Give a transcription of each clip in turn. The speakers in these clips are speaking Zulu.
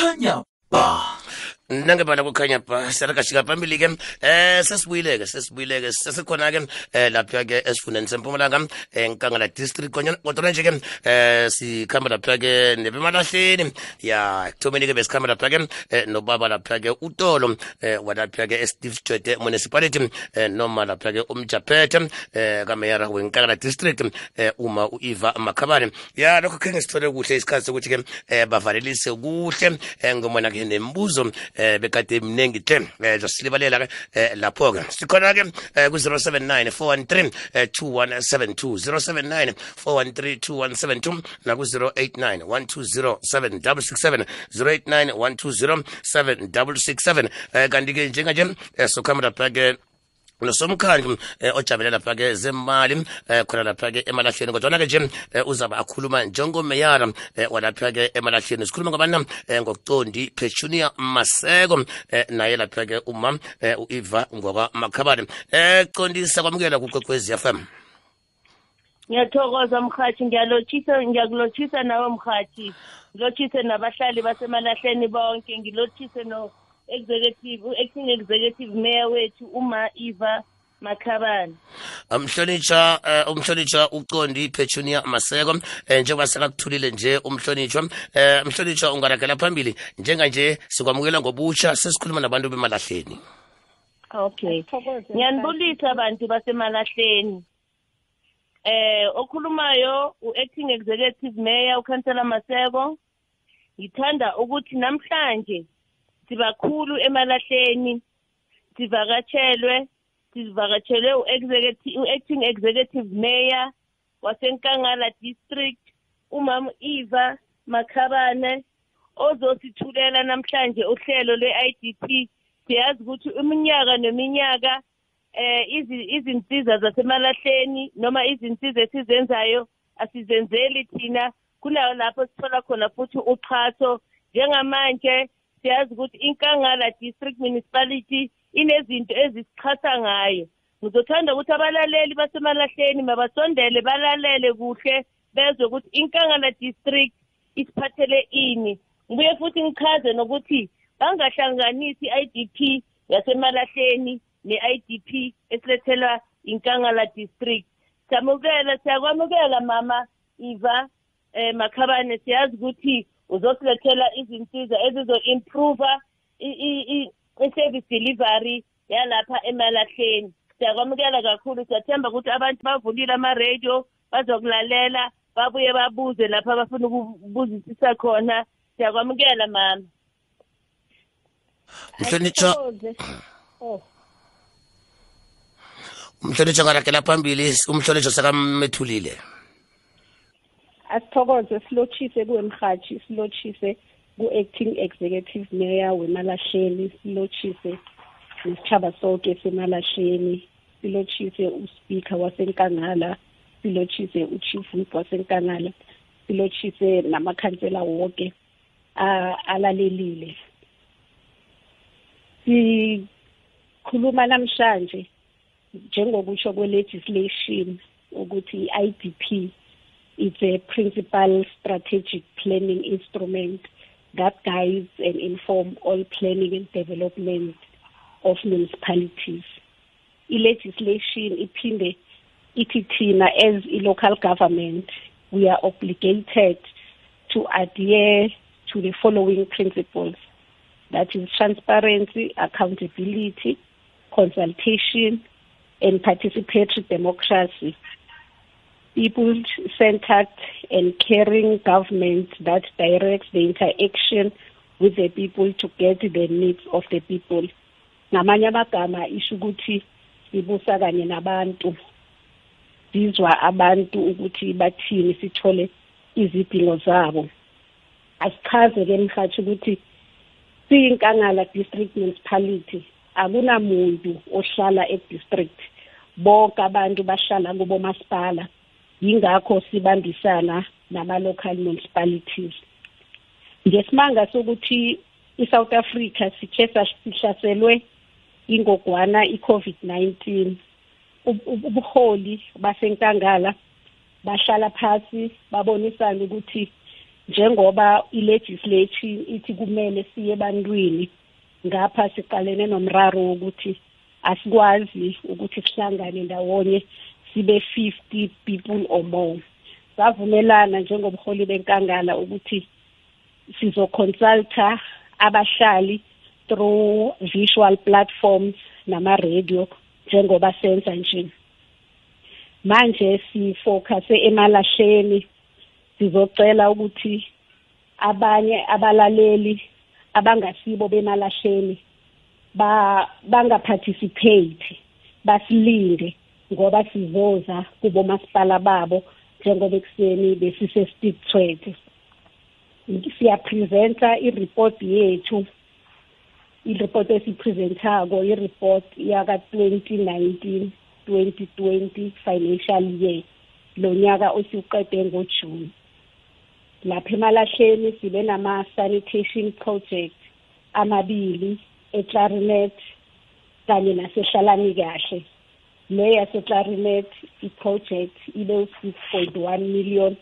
kukhanya ba nangebala kukhanya ba siyarakashika phambili ke eh sesibuyile ke sesibuyile ke sesikhona ke eh lapha ke esifundeni sempumalanga eh nkangala district kodwa nje ke eh sikhamba lapha ke nebemalahleni. Ya kuthomeni ke besikhamba lapha ke no nobaba lapha ke utolo eh walapha ke Steve Jode municipality eh noma lapha ke umjaphethe eh kameyara wenkangala district eh uma uIva Makhabane. Ya lokho ke sithole kuhle isikhathi sokuthi ke eh bavalelise kuhle eh ngomona ke nembuzo eh bekade mningi hle eh zosilibalela ke eh, lapho ke. Sikhona ke eh, ku 079 413 eh, 2172 079 413 2172 na ku 089 120 7667 089 120 7667 eh kanti ke njenganje eh, sokhamba lapha ke nosomkhandlu eh, ojabulela lapha ke zemali eh, khona lapha ke emalahleni. Kodwa ke nje eh, uzaba akhuluma njengomeyara eh, walapha ke emalahleni. Sikhuluma ngabana eh, ngokucondi Petunia Maseko eh, naye lapha ke uma eh, uIva ngoka Makhabane. Eh condisa kwamukela kuqwekwezi FM ngiyathokoza mhathi ngiyalochisa ngiyakulochisa nawe mhathi ngilochise nabahlali basemalahleni bonke. Ngilochise no executive acting executive mayor wethu uma Eva Makhabane. Umhlonitsha uh, umhlonitsha ucondi Petunia Maseko eh, njengoba sekakuthulile nje umhlonitshwa eh, umhlonitshwa ungarakela phambili njenga nje sikwamukela ngobutsha sesikhuluma nabantu bemalahleni. Okay. Ngiyanibulisa abantu basemalahleni. Eh okhulumayo uacting executive mayor ukansela Maseko. Ngithanda ukuthi namhlanje sibakhulu emalahleni sivakatshelwe sivakatshelwe u-acting executive mayor wasenkangala district umama Eva Makhabane ozosithulela namhlanje uhlelo lwe-IDP siyazi ukuthi iminyaka neminyaka eh izinsiza zasemalahleni noma izinsiza esizenzayo asizenzeli thina. Kunayo lapho sithola khona futhi uxhaso. Njengamanje siyazi ukuthi inkangala district municipality inezinto ezisichasa ngayo. Ngizothanda ukuthi abalaleli basemalahleni mabasondele balalele kuhle bezwe ukuthi inkangala district isiphathele ini. Ngibuye futhi ngichaze nokuthi bangahlanganisi i-idp yasemalahleni ne-idp esilethelwa inkangala district. Siyamukela siyakwamukela mama iva eh makhabane. Siyazi ukuthi uzosilethela izinsiza ezizo-improva i-service delivery yalapha emalahleni. Siyakwamukela kakhulu siyathemba ukuthi abantu bavulile ama-radio bazokulalela babuye babuze lapha abafuna ukubuzisisa khona. Siyakwamukela mama. Mhlonitsha umhlonitsha ngarakela phambili umhlonitsha sekamethulile asithokoze silotshise kuwe mhathi silotshise ku-acting executive mayor wemalahleni silotshise nesitshaba sonke semalahleni silotshise uspeaker wasenkangala silotshise uchief whip wasenkangala silotshise namakhansela wonke alalelile. Sikhuluma namhlanje njengokusho kwe-legislation ukuthi i-idp it's a principal strategic planning instrument that guides and inform all planning and development of municipalities. I-legislation iphinde ithi thina as i-local government we are obligated to adhere to the following principles that is transparency accountability consultation and participatory democracy people-centered and caring government that directs the interaction with the people to get the needs of the people. Ngamanye amagama isho ukuthi sibusa kanye nabantu. Sizwa abantu ukuthi bathini sithole izidingo zabo. Asichaze ke mhathi ukuthi siyinkangala district municipality. Akunamuntu ohlala e-district. Bonke abantu bahlala kubo masipala yingakho sibambisana nama-local municipalities. Ngesimanga sokuthi i-south africa sikhe sihlaselwe ingogwana i-covid-19 ubuholi basenkangala bahlala phasi babonisana ukuthi njengoba ilegislature ithi kumele siye ebantwini ngapha siqalene nomraro wokuthi asikwazi ukuthi sihlangane ndawonye sibe 50 people or more. Savumelana njengobuholi benkangala ukuthi sizoconsulta abahlali through visual platforms nama-radio njengoba senza nje. Manje sifocuse emalahleni sizocela ukuthi abanye abalaleli abangasibo bemalahleni ba bangaparticipate basilinde. Ngoba sizoza kubo masipala babo njengoba ekuseni besise stick thread siyapresenta i-report yethu i-report esipresentako i-report yaka 2019 2020 financial year lo nyaka osiuqede ngojuni. Lapha emalahleni sibe nama-sanitation project amabili eClarinet kanye nasehlalani kahle le yaseClarinet iproject ibe u-6.1 million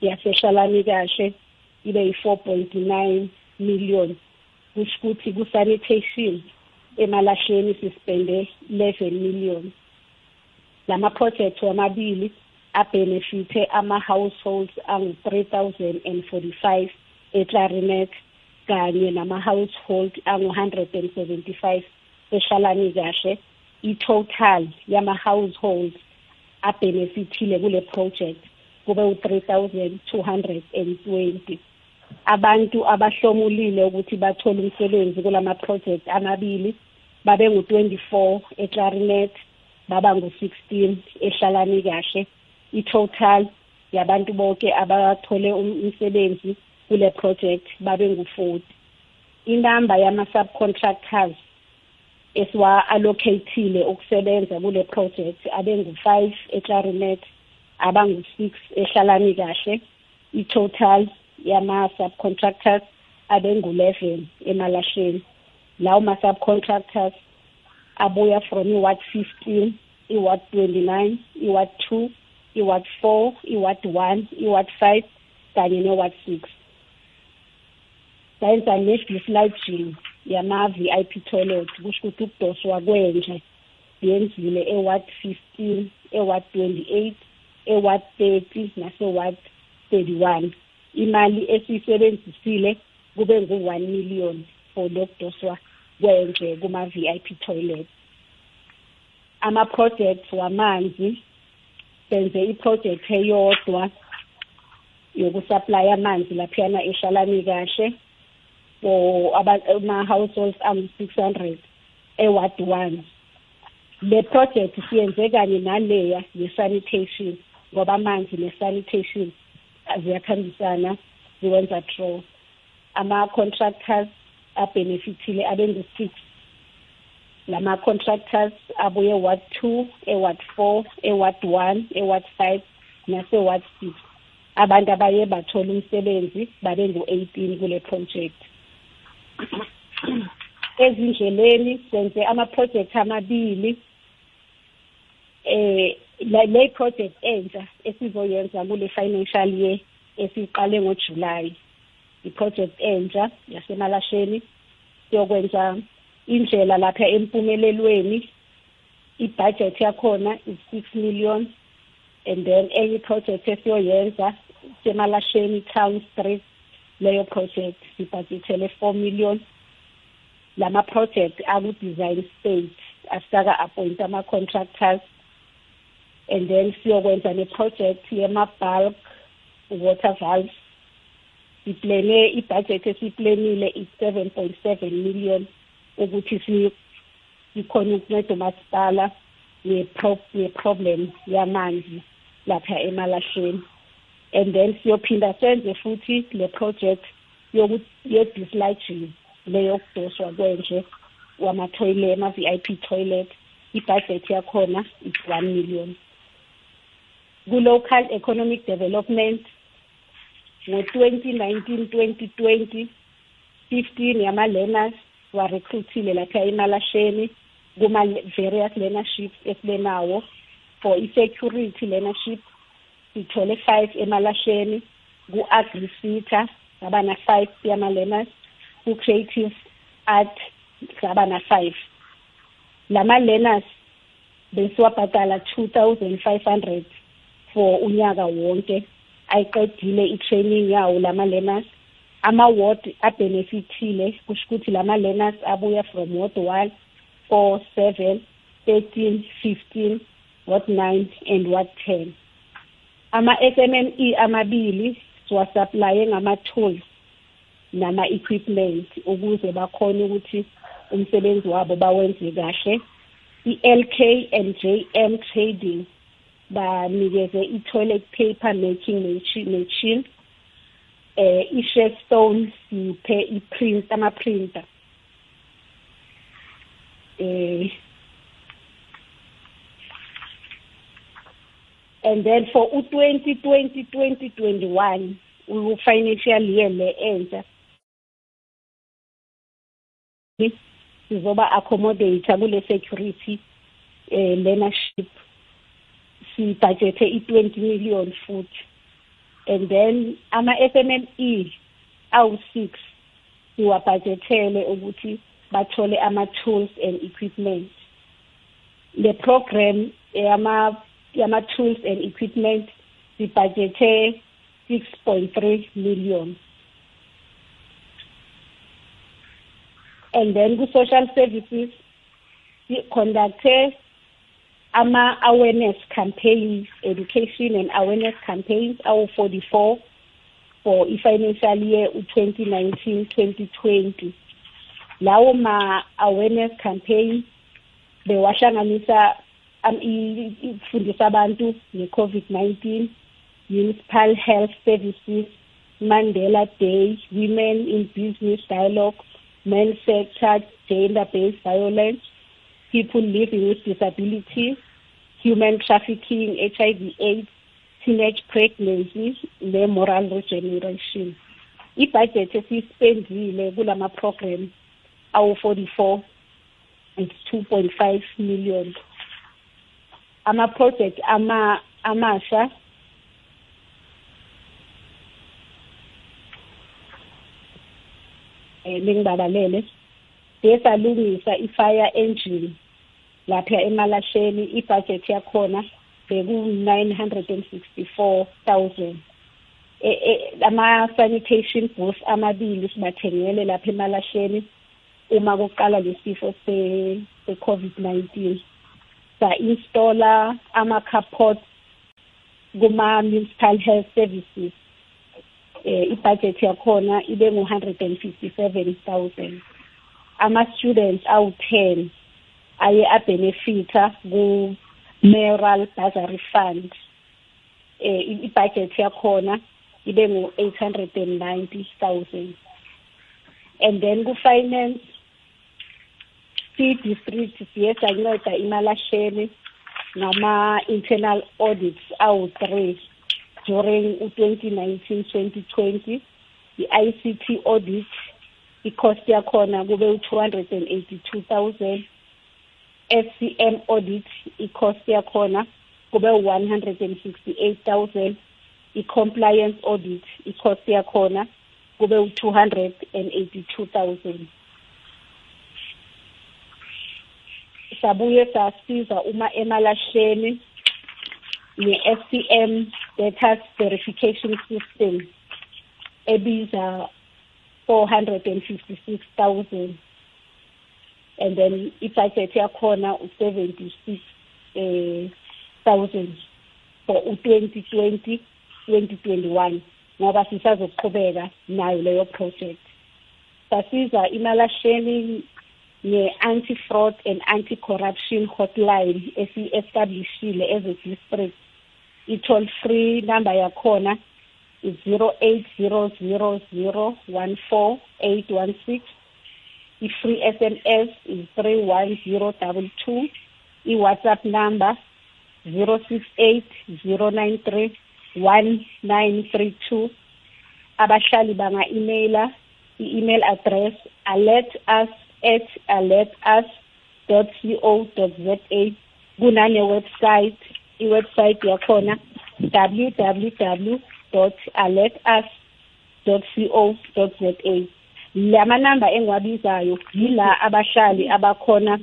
yasehlalani kahle ibe yi-4.9 million kusho ukuthi ku-sanitation emalahleni sispende 11 million. Lama project wamabili abenefithe ama-households angu-3045 eClarinet kanye nama-household angu-175 eshalani kahle. I-total yama-households abenefithile kule project kube u-3220 abantu abahlomulile ukuthi bathole umsebenzi kulama project amabili babe ngu-24 eClarinet baba ngu-16 ehlalani kahle. I-total yabantu bonke abathole umsebenzi kule project babe ngu-40 inamba yama-subcontractors esiwa-allocatile ukusebenza kule project abe ngu-5 eClarinet abangu-6 ehlalani kahle i-total yama-subcontractors abe ngu-11 emalahleni. Lawo ma-subcontractors abuya from i-ward 15 i-ward 29 i-ward 2 i-ward 4 i-ward 1 i-ward 5 kanye ne-ward 6 sayenza ne-dislodging yama-VIP toilet kusho ukuthi ukudoswa kwenje yenzile e-ward 15 e-ward 28 e-ward 30 nase-ward 31 imali esiyisebenzisile kube ngu-1 million for lokudoswa kwenje kuma-VIP toilet. Ama-projects wamanzi senze iproject eyodwa yokusupply amanzi laphiyana ehlalani kahle. For ama-households angu-600 e-ward one. Le project siyenze kanye naleya ye-sanitation ngoba amanzi ne-sanitation ziyakhambisana ziwenza draw. Ama-contractors abhenefithile abengu-six. Lama-contractors abuye ward two e-ward four e-ward one e-ward five nase-ward six. Abantu abaye bathola umsebenzi babe ngu-eighteen kule project. Ezindleleni senze ama-project amabili. Eh le project entsha esizoyenza kule financial year esiqale ngoJuly iproject entsha yasemalasheni siyokwenza indlela lapha empumelelweni. Ibudget yakhona is 6 million and then enye project esiyoyenza semalasheni town street leyo project sibhajethele 4 million. Lama project aku-design stage asaka appoint ama-contractors and then siyokwenza ne-project yema-bulk water valves. Siplene ibudget esiyiplenile i-seven point seven million ukuthi sikhona ukunceda umasipala nge-problem yamanzi lapha emalahleni and then siyophinda senze futhi le project ye-dislodging leyokudoswa kwenje wama-toilet ama-VIP toilet ibudget yakhona is 1 million. Ku-local economic development ngo-2019 2020 15 yama-learners warecruitile lapha emalasheni kuma-various learnerships esibenawo. For i-security learnership sithole five emalasheni ku-agrisita saba na-five yama-learners. Ku-creative art saba na-five lama-learners besiwabhadala two thousand five hundred for unyaka wonke. Ayiqedile i-training yawo lama-learners ama-ward abhenefithile kusho ukuthi lama-learners abuya from ward one four seven thirteen fifteen ward nine and ward ten. ama-SMME amabili siwasaplaye ngama-tools. Nama-equipment ukuze bakhone ukuthi umsebenzi wabo bawenze kahle. i-LK and JM Trading banikeze i-toilet paper making machine eh i-Shestone siphe i-print ama-printer. Eh and then for u-2020 2021 u-financial year le entsha sizoba accommodate kule security eh learnership. Sibudgete i-20 million futhi. And then ama-SMME awu-6 siwabhajethele ukuthi bathole ama-tools and equipment. Le program yama yama-tools and equipment sibhajete 6.3 million. And then ku-social services conducte ama-awareness campaigns education and awareness campaigns awu-44 for i-financial year u-2019 2020 lawo ma-awareness campaign bewahlanganisa ifundisa abantu nge-covid-19 municipal health services mandela day women in business dialogue sector gender-based violence people living with disabilities human trafficking HIV AIDS teenage pregnancy ne-moral regeneration. Ibudget esiyisipendile kulama program awu-44 it's 2.5 million. Ama-project ama amasha eh bengibabalele besalungisa i-fire engine lapha emalasheni ibudget yakhona beku-964,000 ama-sanitation booth amabili sibathengele lapha emalasheni uma kuqala lesifo se-covid-19 sa-installa ama-carport kuma-municipal health services. Eh ibudget yakhona ibe ngu-157,000 ama-students awu-10 aye abenefitha ku-mayoral bursary fund. Eh ibudget yakhona ibe ngu-890,000 and then ku-finance si-district siye sanceda imalasheni ngama-internal audits awu-three. During u-2019-2020 i-ICT audit i-cost yakhona kube u-282,000 SCM audit i-cost yakhona kube u-168,000 i-compliance audit i-cost yakhona kube u-282,000 sabuye sasiza uma emalahleni ne-SCM data verification system ebiza 456,000 and then ibudget yakhona u-76 eh thousand for u-2020 2021 ngoba sisazoqhubeka nayo leyo project. Sasiza imalasheni nge-anti-fraud and anti-corruption hotline esi-establishile as a district i-toll free number yakhona is-zero eight zero zero zero one four eight one six i-free SMS is 31022 i-WhatsApp number 068093 1932 abahlali banga-emaila i-email address alert us at alertus.co.za kunane website iwebsite yakhona www dot alert us dot co za lamanamba engiwabizayo yila abahlali abakhona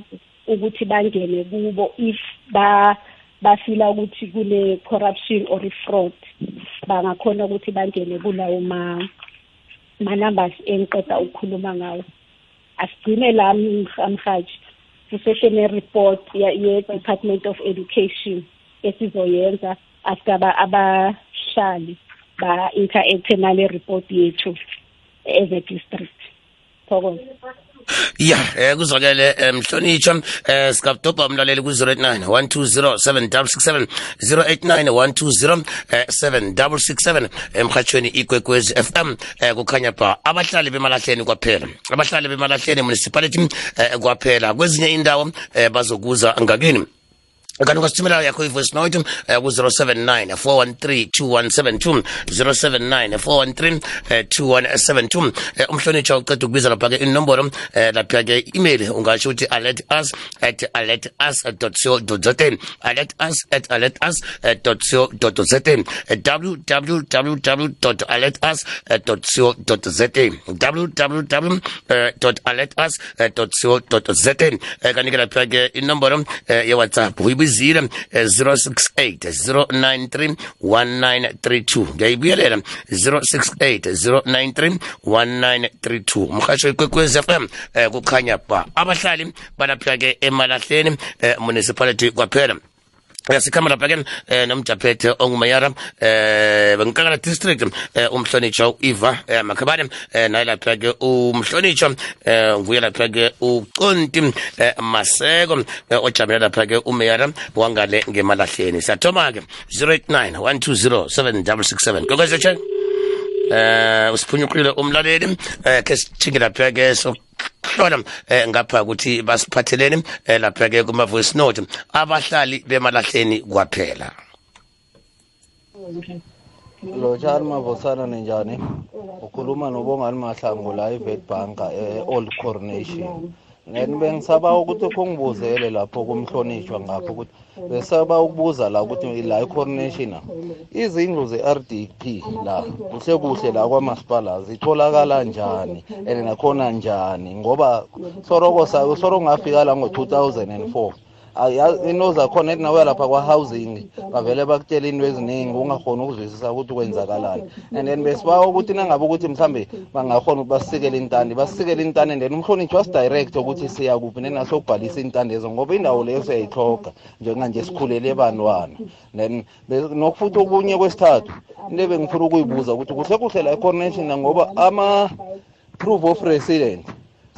ukuthi bangene kubo if ba bafila ukuthi kule corruption or fraud. Bangakhona ukuthi bangene kulawo ma ma-numbers engiqeda ukukhuluma ngawo. Asigcine la mhaji kusesene report ye-department of education. Esizoyenza after abahlali ba-interact nale report yethu as a district. Thokoza ya eh kuzwakele eh, mhlonitshwa eh sikabudobha umlaleli ku-089 120 7667 089 120 7667 emhathweni ikwekwezi fm eh kukhanya ba abahlali bemalahleni kwaphela abahlali bemalahleni municipality eh, kwaphela. Kwezinye indawo eh, bazokuza ngakini. Kanti ungasithumela yakho i-voice note uh, ku-079 413 2172 079 413 2172 uh, umhlonitsha uqeda ukubiza lapha-ke inomboro uh, lapha-ke email ungasho ukuthi alert us at alert us alert us at alert us alert us alert us co za kanti-ke lapha-ke inomboro uh, yewhatsapp uyibizile eh, 068 093 1932 ngiyayibuyelela 068 093 1932 umhasho ikwekwezi fm eh, kukhanya ba. Abahlali balapha-ke emalahleni eh, municipality kwaphela sikhamba lapha ke eh, nomjaphethe ongumayara eh benkangala district eh, umhlonitsho u-eva eh, makhabane eh, naye lapha ke umhlonitsha eh, nguye lapha ke uconti eh, maseko eh, ojamele lapha ke umeyara wangale ngemalahleni. Siyathoma ke 089 120 7667 kokwezetshe eh usiphunyuqile umlaleli eh ke sithinge lapha ke so hlola eh ngapha ukuthi basiphathelene eh lapha ke kuma voice note abahlali bemalahleni kwaphela. Lotshani mavosana ninjani? Ukhuluma nobongani mahlangu la ivet banka e-old coronation. And bengisaba ukuthi khongibuzele lapho kumhlonishwa ngapho ukuthi besaba ukubuza la ukuthi la i-coronation izindlu ze-rdp la kuhle kuhle la kwamasipala zitholakala njani and nakhona njani? Ngoba soroko soroko ngafika la ngo-2004 inozi akhona ethi nawe lapha kwa-housing bavele bakutshela into eziningi ungakhoni ukuzwisisa ukuthi kwenzakalani. And then besibawa ukuthi nangabe ukuthi mhlambe bangakhona ukuthi basikele intandi basikele intandi and then umhlonitshi wasidirect ukuthi siya kuphi nenasokubhalisa intandi ezo ngoba indawo leyo siyayihloga njenganje sikhulele ebantwana then nokufuthi okunye kwesithathu into ebengifuna ukuyibuza ukuthi kuhle kuhle la i-coronation ngoba ama-proof of resident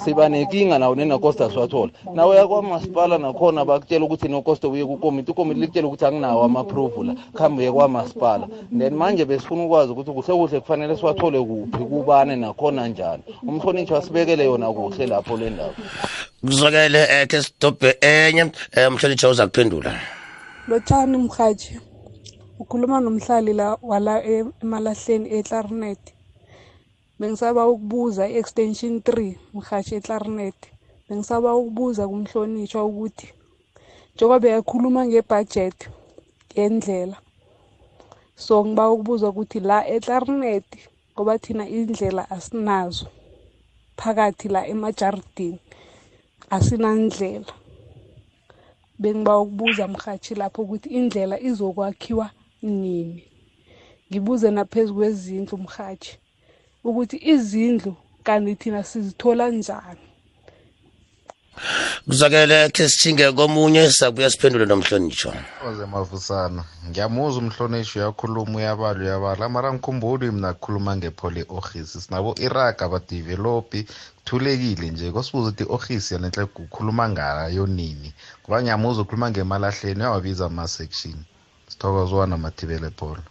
siba nenkinga nawo nenacosta siwathola nawe yakwamasipala nakhona bakutshela ukuthi nocosta uye kukomiti ukomiti likutshela ukuthi anginawo ama-approval la khambe uye kwamasipala. Then manje besifuna ukwazi ukuthi kuhle kuhle kufanele siwathole kuphi kubane nakhona njani. Umhlonitshi wasibekele yona kuhle lapho le ndawo. Kuzwakele eh ke sidobhe enye. Eh umhlonitsha uza kuphendula. Lotshani mhaji ukhuluma nomhlali la wala emalahleni eClarinet bengisaba ukubuza i-extension 3 mhashi eClarinet. Bengisaba ukubuza kumhlonishwa ukuthi njengoba beyakhuluma ngebudget yendlela so ngiba ukubuza ukuthi la eClarinet ngoba thina indlela asinazo phakathi la emajardini asinandlela. Bengiba ukubuza mhathi lapho ukuthi indlela izokwakhiwa nini. Ngibuze naphezu kwezindlu mhathi ukuthi izindlu kanti thina sizithola njani. Kuzwakele ke sithinge komunye sabuya siphendule nomhlonitshwa oze mavusana ngiyamuza umhlonishwa uyakhuluma uyabala uyabala. Mara ngikhumbuli mina kukhuluma ngepole office sinabo iraga abadevelopi kuthulekile nje. Kosibuza ukuthi i-office yanenhle kukhuluma ngayo nini? Ngoba ngiyamuza ukhuluma ngemalahleni uyawabiza ama-section. Sithokozwa namathibele polo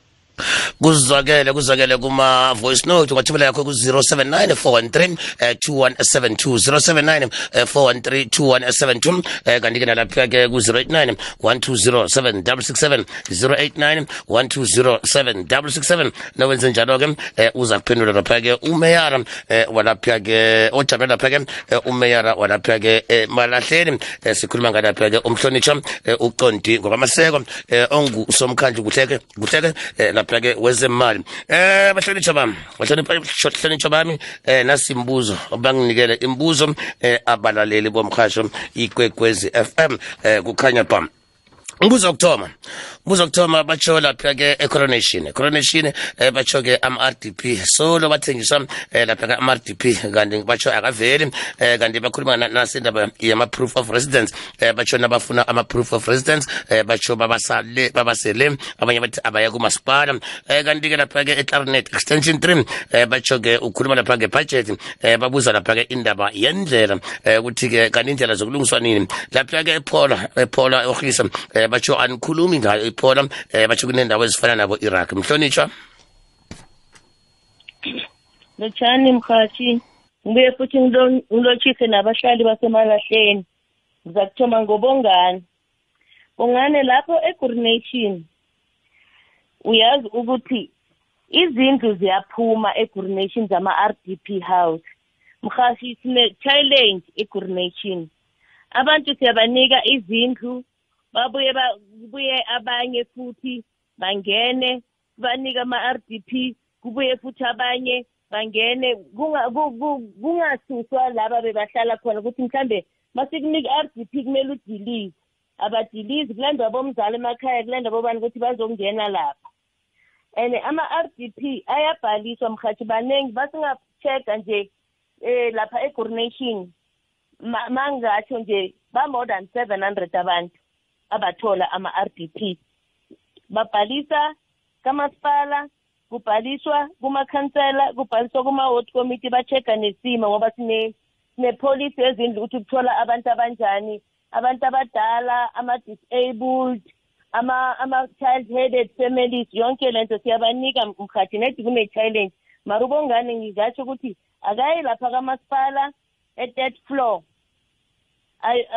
kuzwakele kuzwakele kuma voice note ungathumela yakho ku-079 413 2172 079 413 2172 eh kanti ke nalapha ke ku-089 120 7667 089 120 7667 nowenze njalo ke eh, uza kuphendula lapha ke umeyara eh, walapha ke ojame lapha ke eh, umeyara walapha ke malahleni. Sikhuluma ngalapha ke umhlonitsha uqondi ngokwamaseko ongusomkhandlu kuhleke kuhleke eh, lapha-ke wezemali eh bahlonitshwa bami bahlonitshwa bami eh nasimbuzo banginikele imbuzo eh abalaleli bomhasho ikwekwezi FM eh kukhanya bam umbuzo wokuthoma. Umbuzo wokuthoma batsho lapha-ke ecoronation. Ecoronation eh, batsho-ke ama-rdp solo bathengiswa eh, lapha-ke ama-rdp kanti batsho akaveli eh, kanti bakhuluma na- nasendaba yama-proof of residence. Eh, batsho nabafuna ama-proof of residence eh, batsho babasale babasele. Abanye bathi abaya kumasipala. Eh, kanti-ke lapha-ke eclarinet extension 3 eh, batsho-ke ukhuluma lapha ngebudget eh, babuza lapha-ke indaba yendlela eh, ukuthi-ke kanti indlela zokulungiswa nini. Lapha-ke ephola ephola ohisa eh, batsho anikhulumi ngayo iphola eh, batsho kunendawo ezifana nabo iraq. Mhlonitshwa? Lotshani mhathi ngibuye futhi ngilo- ngilotshise nabahlali basemalahleni. Ngiza kuthoma ngobongane bongane lapho egurination uyazi ukuthi izindlu ziyaphuma egurination zama-r d p house. Mhathi sine-challenge egurination abantu siyabanika izindlu babuye ba- kubuye abanye futhi bangene banike ama-r d p kubuye futhi abanye bangene kunga- ku- ku- kungasuswa laba bebahlala khona ukuthi mhlambe masikunika i-r d p kumele udilize. Abadilizi kulandwa bomzali emakhaya kulandwa bobani ukuthi bazongena lapha. And ama-r d p ayabhaliswa mhathi baningi basinga-check-a nje um lapha egurination ma- mangatsho nje ba-more than seven hundred abantu. Abathola ama-r d p babhalisa kamasipala kubhaliswa kumakhansela kubhaliswa kuma-ward committee ba-check-a nesimo ngoba sine sine-policy ezindlu ukuthi kuthola abantu abanjani abantu abadala ama-disabled ama- ama-child headed families yonke lento siyabanika mkhathi nedi kune-challenge mara ubongane ngizatsho ukuthi akayi lapha kamasipala e-third floor. ay-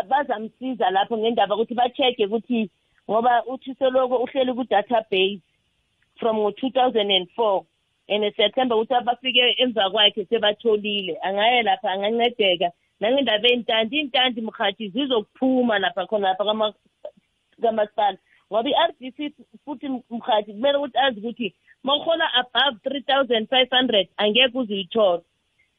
bazamsiza lapho ngendaba ukuthi ba-check-e ukuthi ngoba uthi seloko uhleli ku-database from ngo-two thousand and four and september ukuthi abafike emva kwakhe sebatholile. Angaye lapha angancedeka. Nangendaba ey'ntanti iy'ntanti mkhathi zizokuphuma lapha khona lapha kama- kamasipala. Ngoba i-r d c futhi mkhathi kumele ukuthi azi ukuthi ma uhola above three thousand five hundred angeke uzuyithola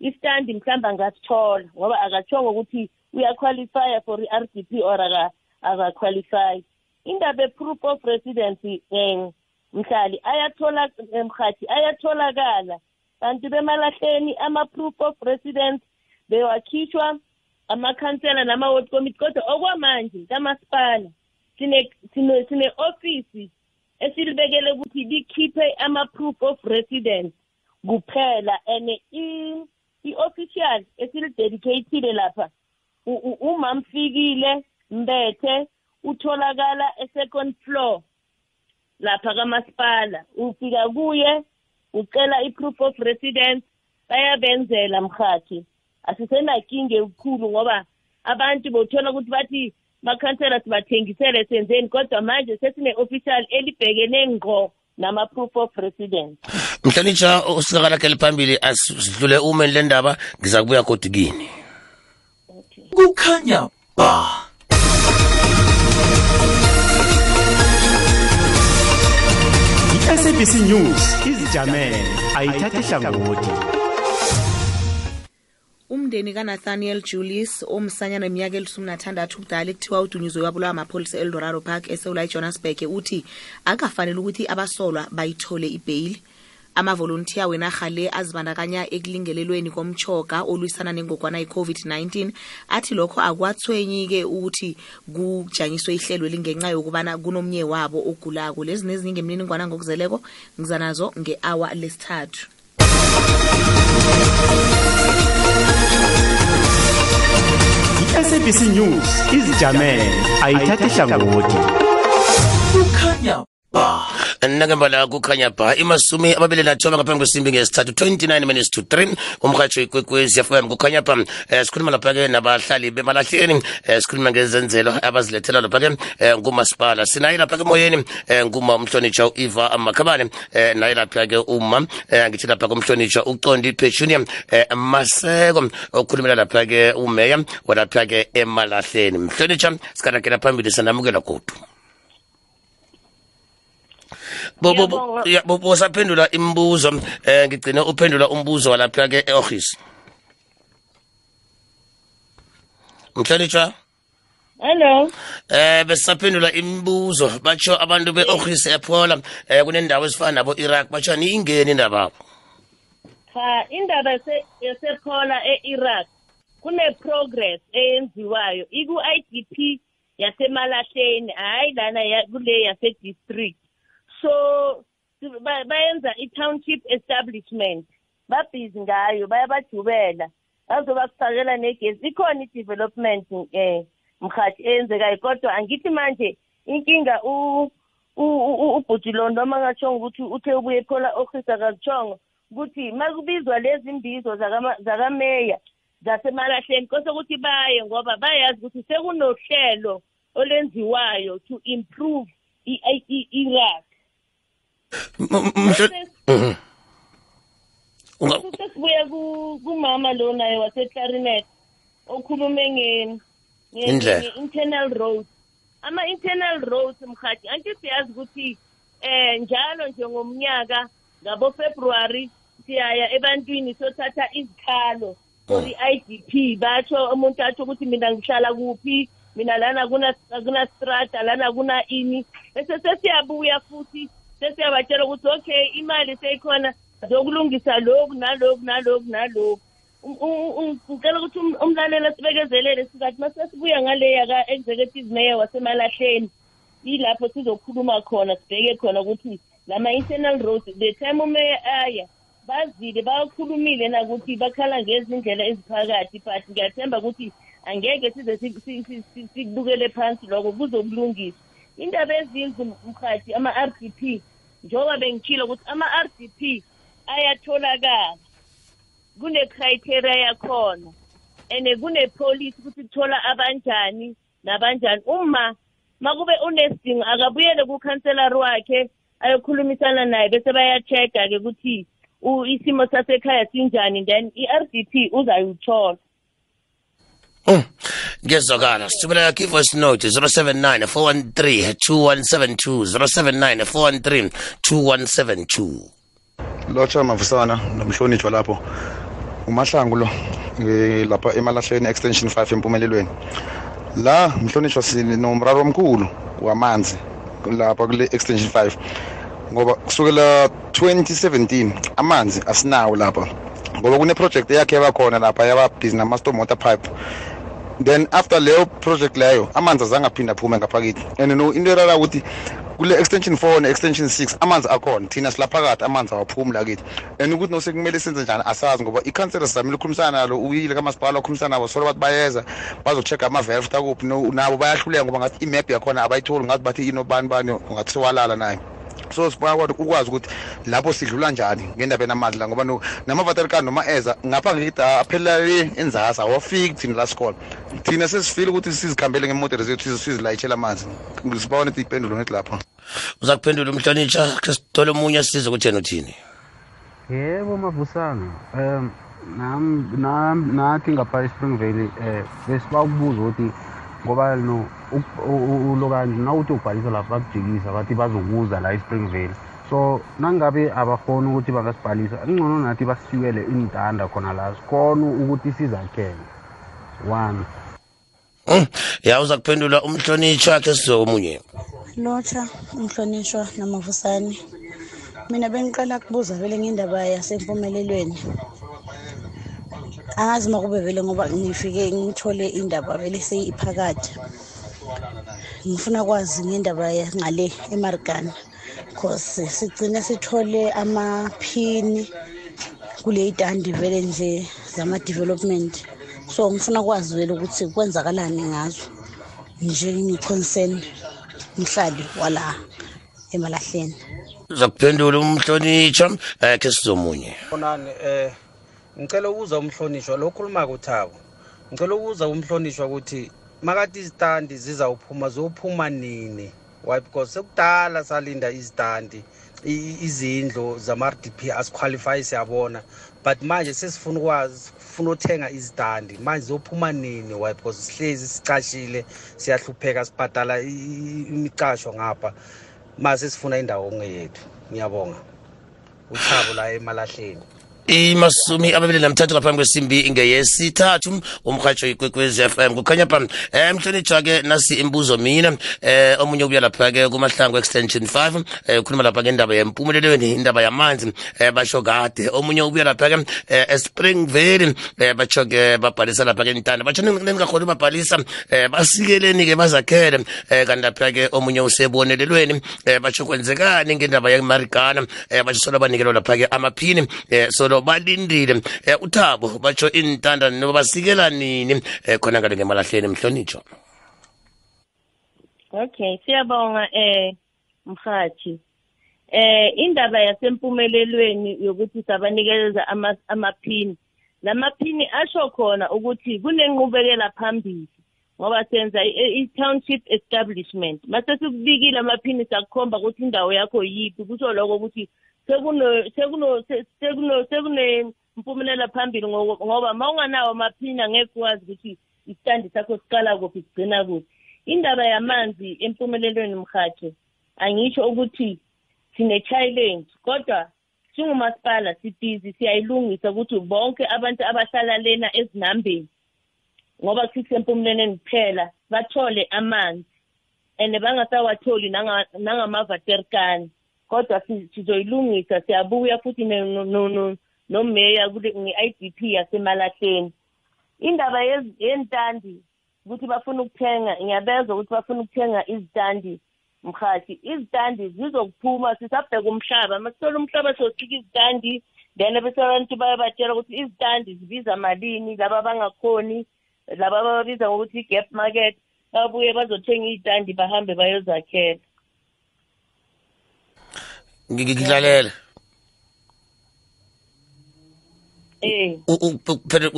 istandi mhlawumbe angasithola ngoba akatshongo ukuthi uyaqualifya for i-r d p or aka- akaqualify. Indaba e-proof of residency um mhlali ayathola mhathi ayatholakala. Kanti bemalahleni ama-proof of residence bewakhishwa amakhansela nama-ward committee. Kodwa okwamanje kamasipala sine- sine- sine-ofisi esilibekele ukuthi likhiphe ama-proof of residence kuphela. And i-official esilidedicatile lapha u- u- uma mfikile mbethe utholakala e-second floor lapha kamasipala. Ufika kuye ucela i-proof of residence bayabenzela mhathi asisenakinga ekhulu ngoba abantu bothola ukuthi bathi makhansela sibathengisele senzeni kodwa manje sesine-official elibhekene ngqo nama-proof of residence. Mhlonitsha usika lakhe liphambili asidlule ume le ndaba ngiza kubuya kodi kini? Kukhanya ba i-sabc news izijamele. Ayithathi hlangothi. Umndeni kanathaniel julius omsanyana weminyaka elisumi ubudala ekuthiwa udunyuzwe wabulawa amapholisa eldorado park esewula ijohannesburg uthi akafanele ukuthi abasolwa bayithole ibheyili amavolontiya wenarha le azibandakanya ekulingelelweni komchoga olwisana nengogwana i-covid-19 athi lokho akwathwenyi-ke ukuthi kujanyiswe ihlelo elingenxa yokubana kunomnye wabo ogulako. Lezi nezinye ngemniningwana ngokuzeleko ngizanazo nge-awa lesithathu. I-sabc news izijamele ayithathi hlangothi kukhanya ba nakembala kukhanya ba imasumi amabili nathoba ngaphambi kwesimbi ngesithathu 29 minutes to 3 umrhatsho ikwekwezi yafm kukhanya pha. Um sikhuluma lapha-ke nabahlali bemalahleni um sikhuluma ngezenzelo abazilethela lapha-ke. Um ngumasipala. Sinaye lapha-ke emoyeni. Um nguma umhlonitsha u-eva makhabane um naye lapha-ke uma um ngithi lapha kumhlonitsha umhlonitsha ucondi petunia. Um maseko okhulumela lapha-ke umeya walapha-ke emalahleni. Mhlonitsha sikanakela phambili sanamukela godu Bo- bo- bo- Ngiyabonga. ya, bo- bosaphendula imibuzo eh ngigcine uphendula umbuzo walapha ke e-office. Mhlonishwa hello. Eh besisaphendula imibuzo batsho abantu be-office ephola eh kunendawo ezifana nabo iraq batsho niyingeni indaba? Abo cha indaba yase- yasephola e-iraq kune-progress eyenziwayo. Iku-idp yasemalahleni hhayi lana ya- kule yase-district. So bayenza i-township establishment babhizi ngayo bayabajubela bazoba kufakela negesi ikhona i-development um mhathi eyenzekayo kodwa angithi manje inkinga u- u- u- ubhutilo noma ngatshongo ukuthi uthe ubuye phola office akazitshongo ukuthi makubizwa lezi mbizo zakameya zasemalahleni kose ukuthi baye ngoba bayazi ukuthi sekunohlelo olenziwayo to improve i- ku- kumama lo naye waseclarinet okhulume nge-internal roads. Ama-internal roads mhathi anti siyazi ukuthi eh njalo nje ngomnyaka ngabo-february siyaya ebantwini sothatha izikhalo for i-idp batsho umuntu atsho ukuthi mina ngihlala kuphi? Mina lana kuna- kunastrata lana kuna ini. Bese sesiyabuya futhi sesiyabatshela ukuthi okay imali seyikhona zokulungisa lokhu nalokhu nalokhu nalokhu. Ngicela ukuthi um- umlaleli asibekezelele sikathi mase sibuya ngaleya ka-executive mayor wasemalahleni yilapho sizokhuluma khona sibheke khona ukuthi lama-internal roads the time umeya aya bazile bakhulumile nakuthi bakhala ngezindlela eziphakathi but ngiyathemba ukuthi angeke size si- si- si- si- sikubukele phansi lokho kuzokulungiswa indaba ezindlu mkhathi ama-r d p njengoba bengitshilo ukuthi ama-r d p ayatholakala kune-criteria yakhona and kune-policy ukuthi kuthola abanjani nabanjani uma makube unesidingo akabuyele kukhanselari wakhe ayokhulumisana naye bese bayacheck-ke ukuthi u- isimo sasekhaya sinjani then i-r d p uzayithola Mm. Ngiyezwakala sithumela yakho i-voice note 079 413 2172 079 413 2172 lotsha mavusana nomhlonitshwa lapho. Umahlangu lo eh, lapha emalahleni extension 5 empumelelweni. La mhlonitshwa sinomraro omkhulu wamanzi lapha kule extension 5 ngoba kusukela 2017 amanzi asinawo lapha. Ngoba kune project yakhe yabakhona lapha yababhizi nama-storm water pipe then after leyo project leyo amanzi azange aphinde aphume ngaphakathi. And no into erara ukuthi kule extension 4 ne-extension 6 amanzi akhona. Thina silaphakathi amanzi awaphumi lakithi and ukuthi no sekumele senze njani asazi ngoba ikhansela sizamile ukukhulumisana nalo uyile kamasipala ukhulumisana nabo solo bathi bayeza bazo-check-a ama-verif takuphi. No- nabo bayahluleka ngoba ngathi imap yakhona abayitholi ngathi bathi inobani bani ngathi sewalala naye. So sibona kodwa ukwazi ukuthi lapho sidlula njani ngendabeni amanzi la ngoba namavaterikani noma eza ngapha ngithi aphelela le enzasa awafiki thina la sikhona thina sesifile ukuthi sizikhambele ngemoto zethu sizilayitshela amanzi. Sibawona ukuthi ipendulo ngithi lapho. Uza kuphendula umhlonitsha ke sithole omunye asize ukuthi yena uthini? Yebo mavusana um nam nam nathi ngapha espringvale um besiba ukubuza ukuthi ngoba no uk- u- u- ulokanje nawuthi ubhalisa lapha bakujikisa bathi bazokuza la espringvale so nangabe abakhoni ukuthi bangasibhalisa kungcono nathi basifikele intanda khona la sikhona ukuthi sizakhele. One. Mm. ya uza kuphendula umhlonitsha ke sizo omunye? Lotsha umhlonishwa namavusane. Mina bengiqala kubuza vele ngendaba yasempumelelweni. Angazi uma kube vele ngoba ngifike ngithole indaba vele seyiphakathi. Ngifuna kwazi ngendaba ya- ngale emarikana cause sigcine sithole amaphini kule itandi vele nje zama-development. So ngifuna kwazi vele ukuthi kwenzakalani ngazo nje ngi-concern mhlali wala emalahleni. Uza kuphendula umhlonitsha eh ke sizomunye. Khonani eh ngicela ukuza umhlonishwa lo khuluma kuthabo. Ngicela ukuza umhlonishwa ukuthi makathi izitandi zizawuphuma zophuma nini? Why? Because sekudala salinda izitandi izindlu zama-rdp asiqualify siyabona. But manje sesifuna ukwazi funa uthenga izitandi. Manje zophuma nini? Why? Because sihlezi sicashile siyahlupheka sibhadala imicasho ngapha. Mase sifuna indawo okungeyethu ngiyabonga. Uthabo la emalahleni. Imasumi amabili namthathu ngaphambi kwesimbi ngeyesithathu umrhatsho ikwekwezi FM kukhanya pha um mhlonitsha ke nasi imbuzo mina um omunye ubuya lapha-ke kumahlango extension 5 um ukhuluma lapha ngendaba yempumelelweni indaba yamanzi um basho kade. Omunye ubuya lapha-ke um espringvale um batsho-ke babhalisa lapha-ke ntanda batsho ningakhona ubabhalisa um basikeleni-ke bazakhele um kanti lapha-ke omunye usebonelelweni um batsho kwenzekani ngendaba yemarigana um batsho solo banikelwa lapha-ke amaphini um solo balindile um uthabo batsho intanda noba basikela nini um khona ngale ngemalahleni mhlonitsho Okay, siyabonga eh mhathi. Eh indaba yasempumelelweni yokuthi sabanikeza ama amaphini. Lamaphini asho khona ukuthi kunenqubekela phambili ngoba senza i-township establishment. Mase sikubikile amaphini sakukhomba ukuthi indawo yakho yiphi kusho lokho ukuthi sekuno sekuno sekuno sekune impumelela phambili ngoba mawunganawo amaphini angeke ukwazi ukuthi isitandi sakho siqala kuphi sigcina kuphi. indaba yamanzi empumelelweni mhatsho angisho ukuthi sine-challenge kodwa singumasipala sibhizi siyayilungisa ukuthi bonke abantu abahlala lena ezinambeni ngoba sisempumelelweni kuphela bathole amanzi and bangasawatholi nangamavaterikani kodwa sizoyilungisa siyabuya futhi nomeya nge-idp yasemalahleni. Indaba yentandi ukuthi bafuna ukuthenga ngiyabezwa ukuthi bafuna ukuthenga izitandi mhathi izitandi zizokuphuma sisabheka umhlaba. Masithola umhlaba siyosika izitandi then bese abantu bayabatshela ukuthi izitandi zibiza malini laba abangakhoni laba ababiza ngokuthi i-gap market babuye bazothenga iy'tandi bahambe bayozakhela. Ngikulalela eh.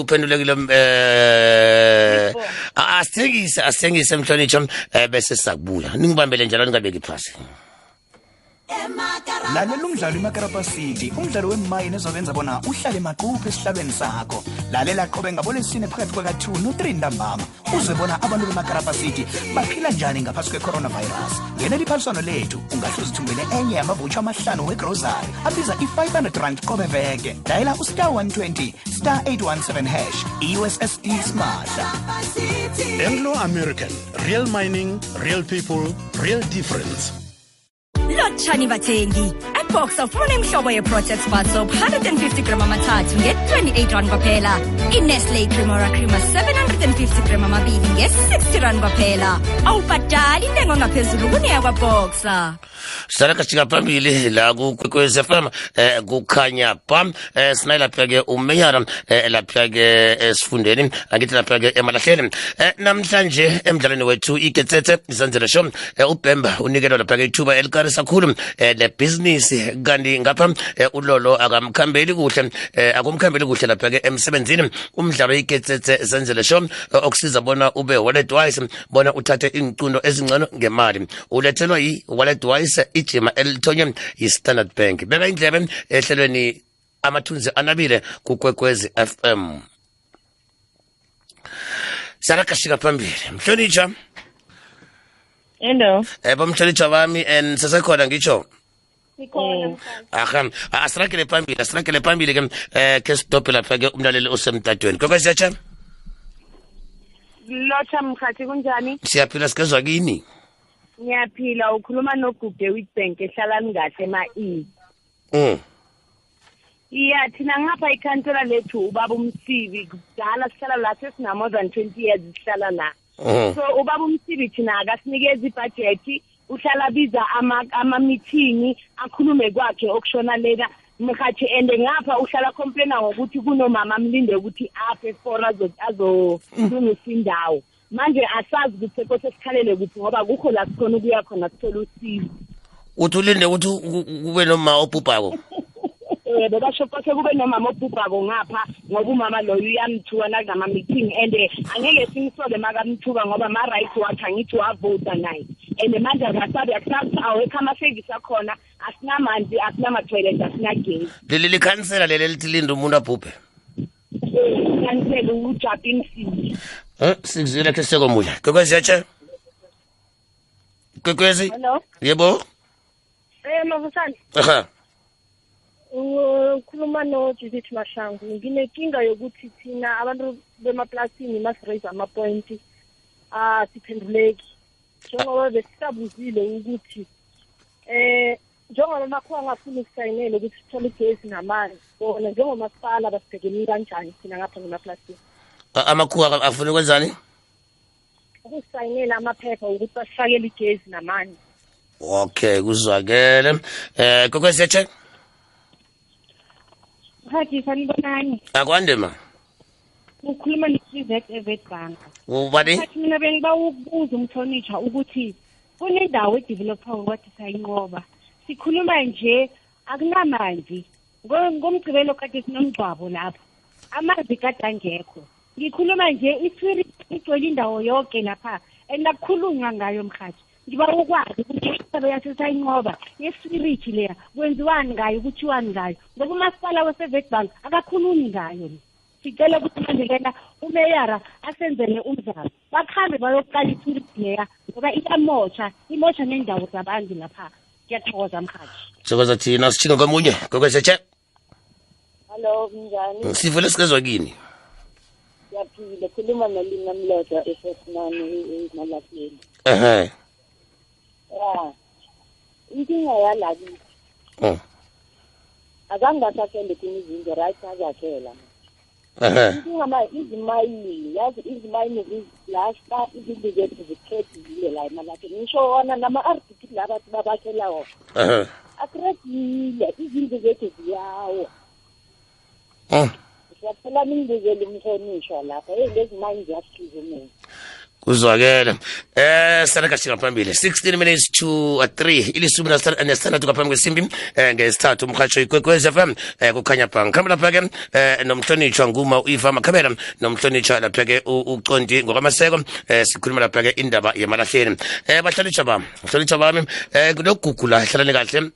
Uphendulekile eh asithengise asithengise mhlonitsho eh bese sizakubuya. Ningibambele njalo ningabeki phasi. Lalela umdlalo imakarapa city umdlalo wemayini ezobenza bona uhlale maquphi esihlalweni sakho. Lalela qobe ngabolesine phakathi kwaka-2 no-3 ntambama. Uzwe bona abantu bemakarapa city baphila njani ngaphasi kwe-coronavirus. Ngenela iphaliswano lethu ungahle uzithumbele enye yamavutsho amahlanu wegrosary abiza i-500 rand qobe veke. Dayela ustar 120 star 817 hash i-ussd smahla anglo-american real mining real people real difference. Lotshani bathengi ebox ufuna imhlobo ye-protect bar soap 150 gram amathathu nge-28 rand kwaphela inestle cremora crema 750 gram amabili nge-60 rand kwaphela awubhadali intengo ngaphezulu kuneyakwaboxa sala kasika phambili la kukwekwez m eh kukhanya pa eh sinaye lapha ke umeyara eh lapha ke esifundeni angithi lapha ke emalahleni. Eh namhlanje emdlalweni wethu igetsetse isenzele show eh ubhemba unikelwa lapha ke ithuba elikarisa khulu eh le business kanti ngapha eh, ulolo akamkhambeli kuhle eh akumkhambeli kuhle lapha ke emsebenzini. Umdlalo iketsetse zenzele sho eh, okusiza bona ube wallet wise bona uthathe incundo ezingcono ngemali. Ulethelwa yi wallet wise ijima elithonywe yi-standard bank. Beka indlebe ehlelweni amathunzi anabile kukwekwezi fm sarakashika phambili. Mhlonitsha? Hello. Eh bomhlonitsha bami and sesekhona ngitsho sikhona aha asirakele phambili asirakele phambili ke eh ke stop lapha ke umlaleli osemtatweni. Kwekwesiyatsha lotsha mkhathi kunjani? Siyaphila sikezwa kini? Ngiyaphila ukhuluma nogude witbank ehlala ningahle ema-e mm. Iya thina ngapha ikhansela lethu ubaba umsibi kudala sihlala la sesina-more than twenty years sihlala la. Mhm. so ubaba umsibi thina akasinikeza ibhajethi uhlala abiza ama- ama-meeting akhulume kwakhe okushona lena. Mhathi and ngapha uhlala complaina ngokuthi kunomama amlinde ukuthi aphe for azo- azolungisa indawo. Manje asazi ukuthi sekose sikhalele kuphi ngoba kukho la sikhona ukuya khona sithole usizo. Uthi ulinde ukuthi u- u- kube noma obhubhako? um bebasho kose kube nomama obhubhako ngapha ngoba umama loyo uyamthuka nakunama-meeting and eh, angeke simsole makamthuka ngoba ma-right wakhe angithi wavota naye. And manje akasabi awekho amasevisi akhona asinamanzi asinama-toilet asinagezi. Leli likhansela leli elithi linde umuntu abhubhe? Kansele ujapi msini Eh, sikuzwile khe sekomuya. Kwekwezi yatshe? Kwekwezi? Hello? Yebo? Eh mavusana aha. Ukhuluma no-Judith Mahlangu nginenkinga yokuthi thina abantu bemaplasini masiraise amapointi ah siphenduleki. Njengoba besisabuzile ukuthi eh njengoba makhuwa angafuni ukusayinela ukuthi sithole igesi namanzi bona njengomasipala basibhekeni kanjani thina ngapha ngemaplasini? A- amakhuwa afuna ukwenzani? Ukusayinela amaphepha ukuthi basifakele igezi namanzi okay kuzwakele. Eh kokwesetshe Haji sanibonani. akwande ma Ukhuluma ne-Suzette Evet Bank. ubani Hathi mina bengiba ukubuza umthonitsha ukuthi kunendawo edevelophayo kwathi sayinqoba. Sikhuluma nje akunamanzi. Ngo- Ngomgcibelo kade sinomgcwabo lapho. Amanzi kade angekho. Ngikhuluma nje iswiri igcwele indawo yonke lapha. And akukhulunywa ngayo mhathi. Ngiba ukwazi ukuthi isebe yasesayinqoba yeswiriji leya kwenziwani ngayo kuthiwani ngayo? Ngoba umasipala wasevetbank akakhulumi ngayo. Sicela ukuthi manje lena umeyara asenzele umzamo bakhambe bayoqala ithurist leya ngoba iyamosha imosha nendawo zabantu lapha. Ngiyathokoza mhathi thokoza thina sitshinga komunye kokwesetshe Hello, kunjani? sivele sikezwa kini? Siyaphila, khuluma nolina Mlodwa esesimane emalafeni. ehe. Ya. Inkinga yalakithi Oh, azange ngasasende kuni izinto right azakhela. Inkinga ma izimayini, yazi izimayini zilasta izinto zethu zikhethile la emalafeni. Ngisho wona nama-RDP laba bathi babakhela wona. ehe Akurethile, izinto zethu ziyawa. Oh, Siyaphela ningibuzele umhlonishwa lapha. Hey, lezi mayini ziyasiza mina. Kuzwakele eh sana kashika phambili. 16 minutes to uh, 3 ilisumi sana nesithandathu ngaphambi kwesimbi eh ngesithathu umhatsho ikwekwez FM eh kukhanya bhanga khamba lapha ke eh nomhlonitshwa nguma uiva makhabela nomhlonitshwa lapha ke u- ucondi ngokwamaseko eh sikhuluma lapha ke indaba yemalahleni eh bahlonitshwa bami bahlonitshwa bami. Eh kunogugu la hlalani kahle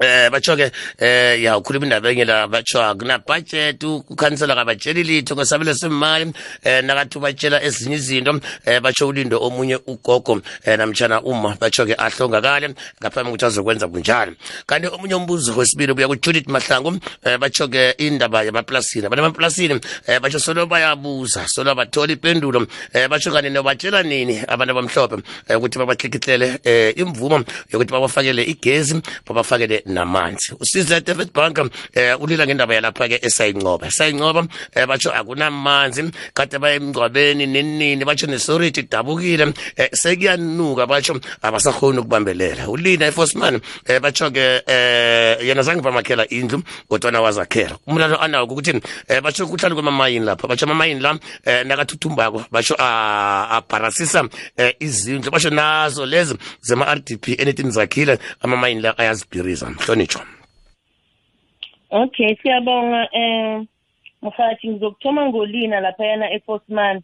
eh batsho ke eh ya ukhuluma indaba enye la batsho akuna budget ukhansela kabatsheli litho kwesabelo semali eh nakathi batshela ezinye izinto eh batsho ulindo omunye ugogo eh namtshana uma batsho ke ahlongakale ngaphambi ukuthi azokwenza kunjalo kanti omunye umbuzo wesibili ubuya kuJudith Mahlangu eh batsho ke indaba yamaplasini abantu bamaplasini eh batsho solo bayabuza solo bathola ipendulo eh batsho kanti nobatshela nini abantu abamhlophe eh, ukuthi babahlikihlele eh imvumo yokuthi babafakele igezi babafakele namanzi. Usize David Bank eh ulila ngendaba yalapha ke esayincoba sayincoba eh batsho akunamanzi kade bayemngcwabeni nenini batsho nesority dabukile eh sekuyanuka batsho abasakhoni ukubambelela. Ulina eForceman eh batsho ke eh yena zange bamakhela indlu kodwana wazakhela. Umlalo anawo ukuthi eh batsho kuhlala kwemamayini lapha. Batsho amamayini la eh nakathuthumbako batsho abharasisa eh, izindlu. Basho nazo lezi zema-rdp anything zakhile amamayini la ayazibhiriza mhlonitshwa Okay, siyabonga eh mhathi ngizokuthoma ngolina laphayana eForceman.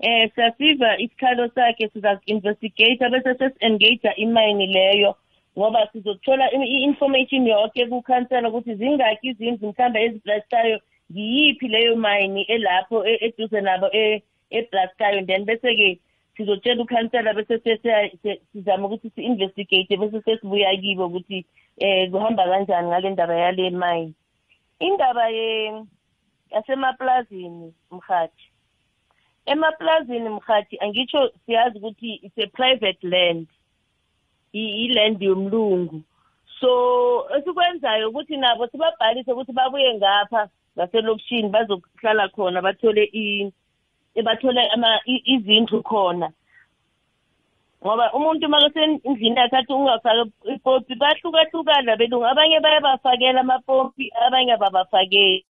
Eh siyasiva isikhalo sakhe siza-investigate bese sesi-engage imine leyo ngoba sizothola i-information yonke kukhansela ukuthi zingaki izindlu mhlawumbe eziplastayo ngiyiphi leyo mine elapho e- eduze nabo e- eplastayo then bese-ke sizotshela ukhansela bese sizama ukuthi si-investigate bese sesibuya kibo ukuthi eh kuhamba kanjani ngale ndaba yale mine. Indaba yasemaplazini mhathi emaplazini mhathi angitsho siyazi ukuthi it's a private land. I-land yomlungu. So esikwenzayo ukuthi nabo sibabhalise ukuthi babuye ngapha ngaselokishini bazohlala khona bathole i- bathole ama- i- izindlu khona. Ngoba umuntu makasendlini yakhe athi ungafake ipopi bahlukahlukana belungu. Abanye bayabafakela amapompi abanye ababafakeli.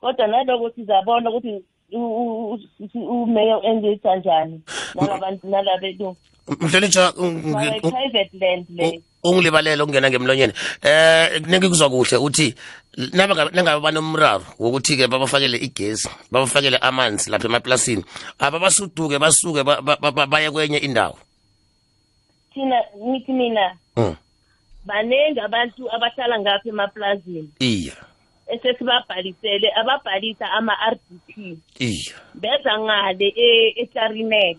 Kodwa naloko sizabona ukuthi u- u- u- umeya enze kanjani nalabantu nalabelungu. Mhlonitshwa mara i-private land le ungilibalele ukungena ngemlonyeni. Eh nengikuzwa kuhle uthi naba nangabe banomraro wokuthi-ke babafakele igezi babafakele amanzi lapha emaplasini. Ababasuduke basuke ba- ba- ba- baye kwenye indawo. Thina ngithi mina Mm. baningi abantu abahlala ngapha emaplazini iya. Esesibabhalisele ababhalisa ama-r d p. Iya. Beza ngale e- eklarinet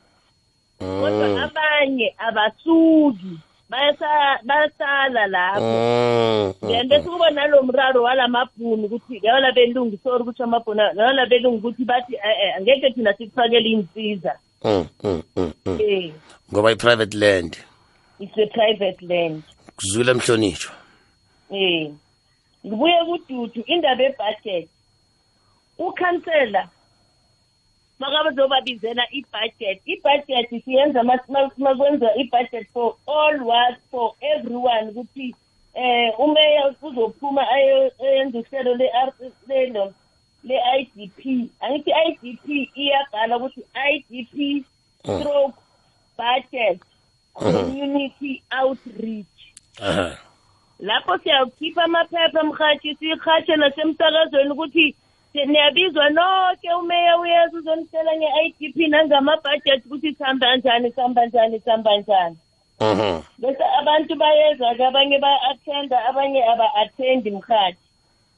kodwa abanye abasuki. Bayasa- bayasala lapho. Mm, mm, then bese kuba nalo mraro walamabhunu ukuthi lawala belungu sorry ukuthi amabhunu lawala belungu ukuthi bathi eh, eh, angeke thina sikufakele iy'nsiza mm, mm, mm, mm. eh. Ngoba i-private land. It's a private land. Kuzwile mhlonishwa eh. Ngibuye kududu indaba ebudget ukhansela makabazobabizela i-budget. I-budget siyenza mas- mas- makwenza i-budget for all what for everyone ukuthi eh umeya uzophuma kanjani Mhm. Bese abantu bayeza ke abanye baya-attenda abanye aba-attendi mkhathi.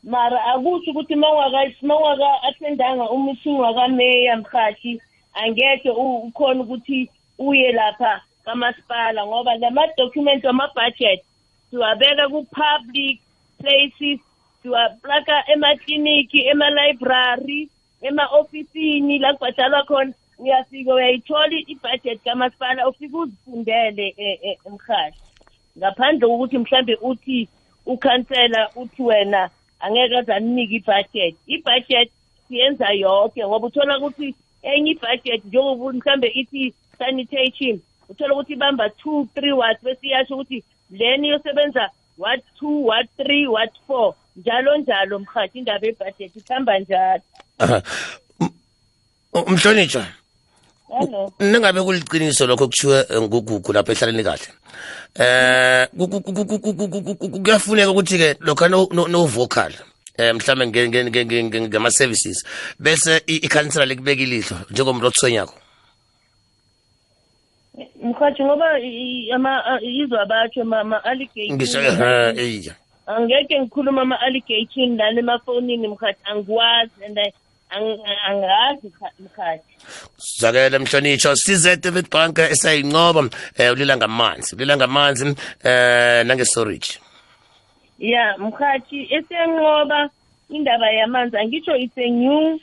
Mara akusho ukuthi mawaka-attendanga umithing wakameya mkhathi angeke ukhona ukuthi uye lapha kamasipala ngoba la ma-document wama-budget siwabeka ku-public places siwaplaka emakliniki emalayibrari ema-ofisini la kubhadalwa khona uyafika uyayithola i-budget kamasipala ufike uzifundele eh, eh, emhashi ngaphandle kokuthi mhlambe uthi ukhansela uthi wena angeke aze aninike i-budget. I-budget siyenza yonke ngoba uthola ukuthi enye i-budget njengoba mhlambe ithi sanitation uthola ukuthi ibamba two three what bese iyasho ukuthi leni yosebenza what two what three what four. Njalo njalo mhathi indaba yebudget ihamba njalo. Aha. ningabe kuliqiniso lokho kushiwe ngugugu lapho ehlaleni kahle eh kuyafuneka ukuthi ke lokho no vocal eh mhlambe ngama services bese ikhansela likubeka ilihlo njengomuntu othwenyako mkhathi ngoba izwa abatsho ama-alligator ngisho eya angeke ngikhuluma ama-alligation lana emafonini mkhathi angikwazi and angazi mkhathi zakele mhlonitsho cz david bank esayinqoba eh ulila ngamanzi ulila ngamanzi eh nange-storage ya mkhathi esiyanqoba indaba yamanzi angitsho it's a new